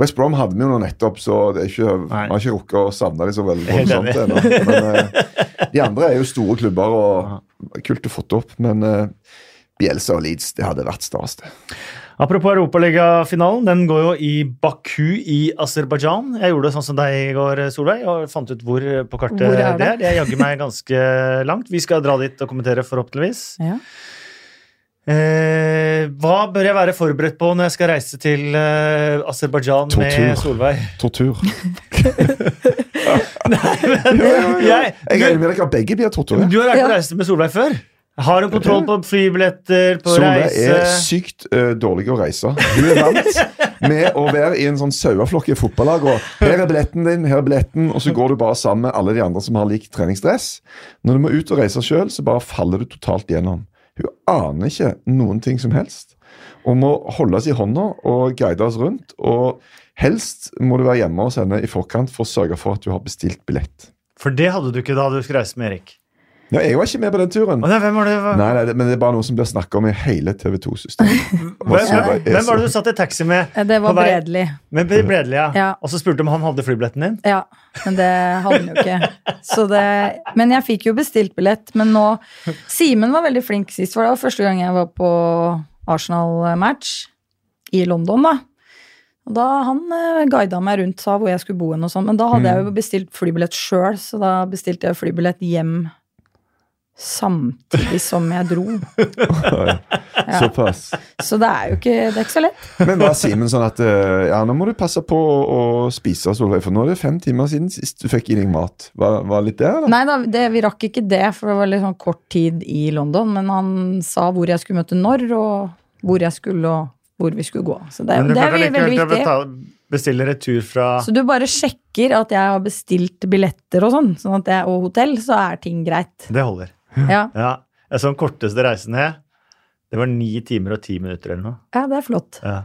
West Brom hadde vi jo nå nettopp, så det er ikke, man har ikke rukket å savne dem så veldig voldsomt ennå. Men eh, de andre er jo store klubber, og kult å få opp. Men uh, Bielsa og Leeds, det hadde vært stas, det. Apropos Europaligafinalen, den går jo i Baku i Aserbajdsjan. Jeg gjorde det sånn som deg i går, Solveig, og fant ut hvor på kartet Hvor er det det? er. Det er jaggu meg ganske langt. Vi skal dra dit og kommentere, forhåpentligvis. Ja. Eh, hva bør jeg være forberedt på når jeg skal reise til eh, Aserbajdsjan med Tortur. Solveig? Tortur. Jeg, Jeg regner du, med dere begge blir torturert. du har vært på Ja. reise med Solveig før. Har hun kontroll på flybilletter, på Solveig reise? er sykt uh, dårlig å reise. Hun er vant med å være i en sånn saueflokk i et fotballag. og Her er billetten din, her er billetten, og så går du bare sammen med alle de andre som har lik treningsdress. Når du må ut og reise sjøl, så bare faller du totalt gjennom. Aner ikke noen ting som helst. Og må holde oss i hånda og guide oss rundt. Og helst må du være hjemme hos henne i forkant for å sørge for at du har bestilt billett. For det hadde du ikke da du skulle reise med Erik. Ja, jeg var ikke med på den turen. Nei, hvem var det? Hva- Nei, nei, det- men det er bare noe som blir snakka om i hele TV 2-systemet. Hvem, hvem, hvem var det du satt i taxi med? Det var På vei- Bredli. Med Bredli, ja. Ja. Og så spurte du om han hadde flybilletten din. Ja, men det hadde han jo ikke. Så det, men jeg fikk jo bestilt billett. Men nå Simen var veldig flink sist, for det var første gang jeg var på Arsenal-match i London, da. Og da Han eh, guida meg rundt, sa hvor jeg skulle bo hen og sånn. Men da hadde jeg jo bestilt flybillett sjøl, så da bestilte jeg flybillett hjem samtidig som jeg dro. Såpass. Så det er jo ikke, det er ikke så lett. Men var Simen sånn at eh, ja, nå må du passe på å, å spise, Solveig, for nå er det fem timer siden sist du fikk i deg mat. Var, var litt det, eller? Nei da, det, vi rakk ikke det, for det var litt sånn kort tid i London. Men han sa hvor jeg skulle møte når, og hvor jeg skulle, og hvor vi skulle gå. Så det, det er veldig, veldig viktig. bestille retur fra Så du bare sjekker at jeg har bestilt billetter og sånn, sånn at jeg, og hotell, så er ting greit. Det holder. Ja, Ja. Jeg så den korteste reisen ned. Det var ni timer og ti minutter eller noe. ja det er flott. Ja.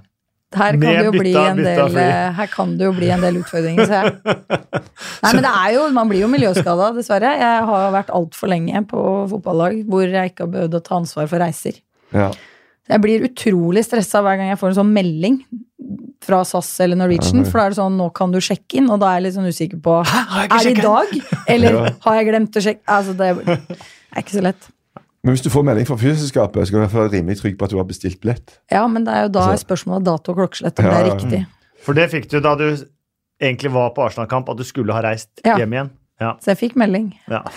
Her kan, bli bytta- en del, eh, her kan det jo bli en del utfordringer, ser jeg. Nei, men det er jo, man blir jo miljøskada, dessverre. Jeg har vært altfor lenge på fotballag hvor jeg ikke har behøvd å ta ansvar for reiser. Ja. Jeg blir utrolig stressa hver gang jeg får en sånn melding fra SAS eller Norwegian. For da er det sånn, nå kan du sjekke inn, og da er jeg litt sånn usikker på Hæ, Er det i dag, eller har jeg glemt å sjekke? Altså, det er ikke så lett. Men hvis du får melding fra flyselskapet, skal du i hvert fall være rimelig trygg på at du har bestilt billett. Ja, men det er jo da Altså- spørsmålet dato og klokkeslett, om Ja, det er riktig. For det fikk du da du egentlig var på Arsenal-kamp, at du skulle ha reist Ja. hjem igjen. Ja. Så jeg fikk melding. ja.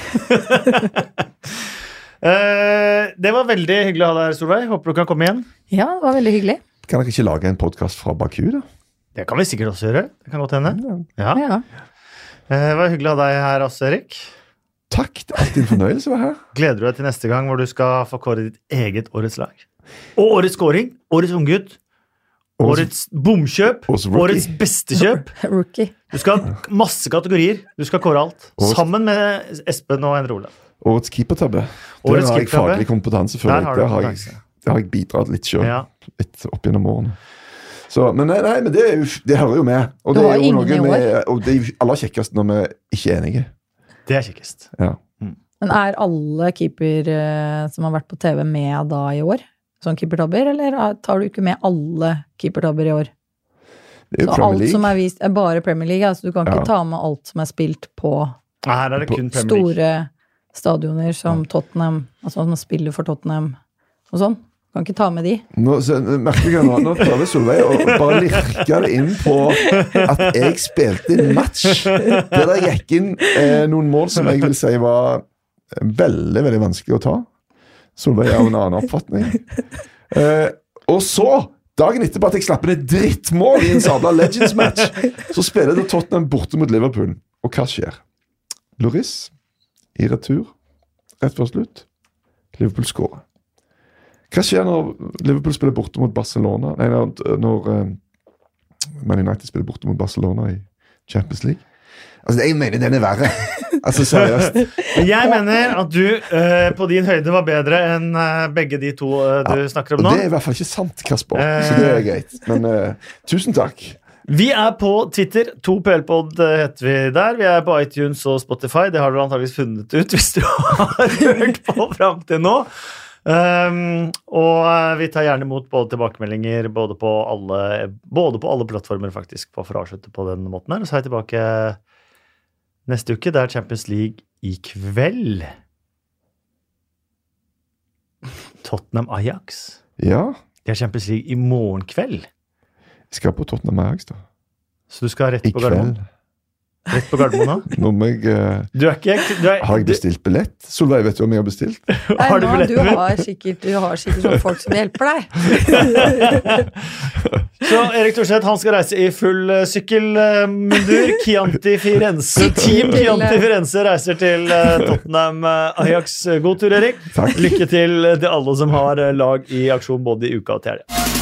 Eh, det var veldig hyggelig å ha deg her, Solveig. Håper du kan komme igjen. Ja, det var veldig hyggelig. Kan dere ikke lage en podkast fra Baku, da? Det kan vi sikkert også gjøre. Det kan godt hende. Ja. Ja. Eh, Det var hyggelig å ha deg her også, Erik. Takk. Det er alltid en fornøyelse å være her. Gleder du deg til neste gang hvor du skal få kåre ditt eget årets lag? Og årets scoring, årets unggutt, årets bomkjøp, Årets rookie. årets beste kjøp. Rookie. Du skal ha masse kategorier. Du skal kåre alt. Årets- Sammen med Espen og Endre Olav. Årets keepertabbe. Årets Der har jeg faglig kompetanse før. Der har du har jeg, kompetanse. der har jeg bidratt litt sjøl. Ja. Litt opp gjennom årene. Så, men nei, nei, men det, det hører jo med. Og Du det er jo noe med, og det er aller kjekkest når vi ikke er enige. Det er kjekkest. Ja. Men er alle keeper eh, som har vært på TV med da i år? Sånn keepertabber, eller er- tar du ikke med alle keepertabber i år? Det er jo Så Premier alt League. som er vist, er bare Premier League. Altså du kan ikke Ja. ta med alt som er spilt på Her er det kun Premier League. store stadioner som Tottenham, altså som spiller for Tottenham og sånn. Kan ikke ta med de. Nå, så, merker nå, nå prøver Solveig å bare lirke det inn på at jeg spilte en match der det gikk inn eh, noen mål som jeg vil si var veldig, veldig vanskelig å ta. Solveig har en annen oppfatning. Eh, og så, dagen etterpå at jeg slapp inn et drittmål i en sabla Legends-match, så spiller du Tottenham borte mot Liverpool. Og hva skjer? Loris i retur rett før slutt. Liverpool skårer. Hva skjer når Liverpool spiller borte mot Barcelona? Nei, når når eh, Man United spiller borte mot Barcelona i Champions League? Altså, Jeg mener den er verre. Altså, seriøst. Jeg mener at du uh, på din høyde var bedre enn uh, begge de to uh, du snakker om nå. det er i hvert fall ikke sant, Kasper. Så det er greit. Men tusen takk. Vi er på Twitter. 2PLpod heter vi der. Vi er på iTunes og Spotify. Det har du antageligvis funnet ut hvis du har hørt på fram til nå. Um, og eh, vi tar gjerne imot både tilbakemeldinger både på alle, både på alle plattformer, faktisk, på for å avslutte på den måten her. Og så er jeg tilbake neste uke. Det er Champions League i kveld. Tottenham Ajax. Ja, De har Champions League i morgen kveld. Jeg skal på Tottenham Ajax, da. Så du skal rett I på Gardermoen? Rett på Gardermoen da? Nå må jeg uh, Du er ikke du er, Har jeg bestilt billett? Solveig, vet du om jeg har bestilt? Nei, Har du nå, du, har sikkert, du har sikkert noen folk som hjelper deg. Så Erik Thorseth han skal reise i full uh, sykkelmundur. Chianti Firenze. Team Chianti Firenze reiser til eh, Tottenham Ajax. God tur, Erik. Takk. Lykke til til alle som har lag i aksjon både i uka og til helga.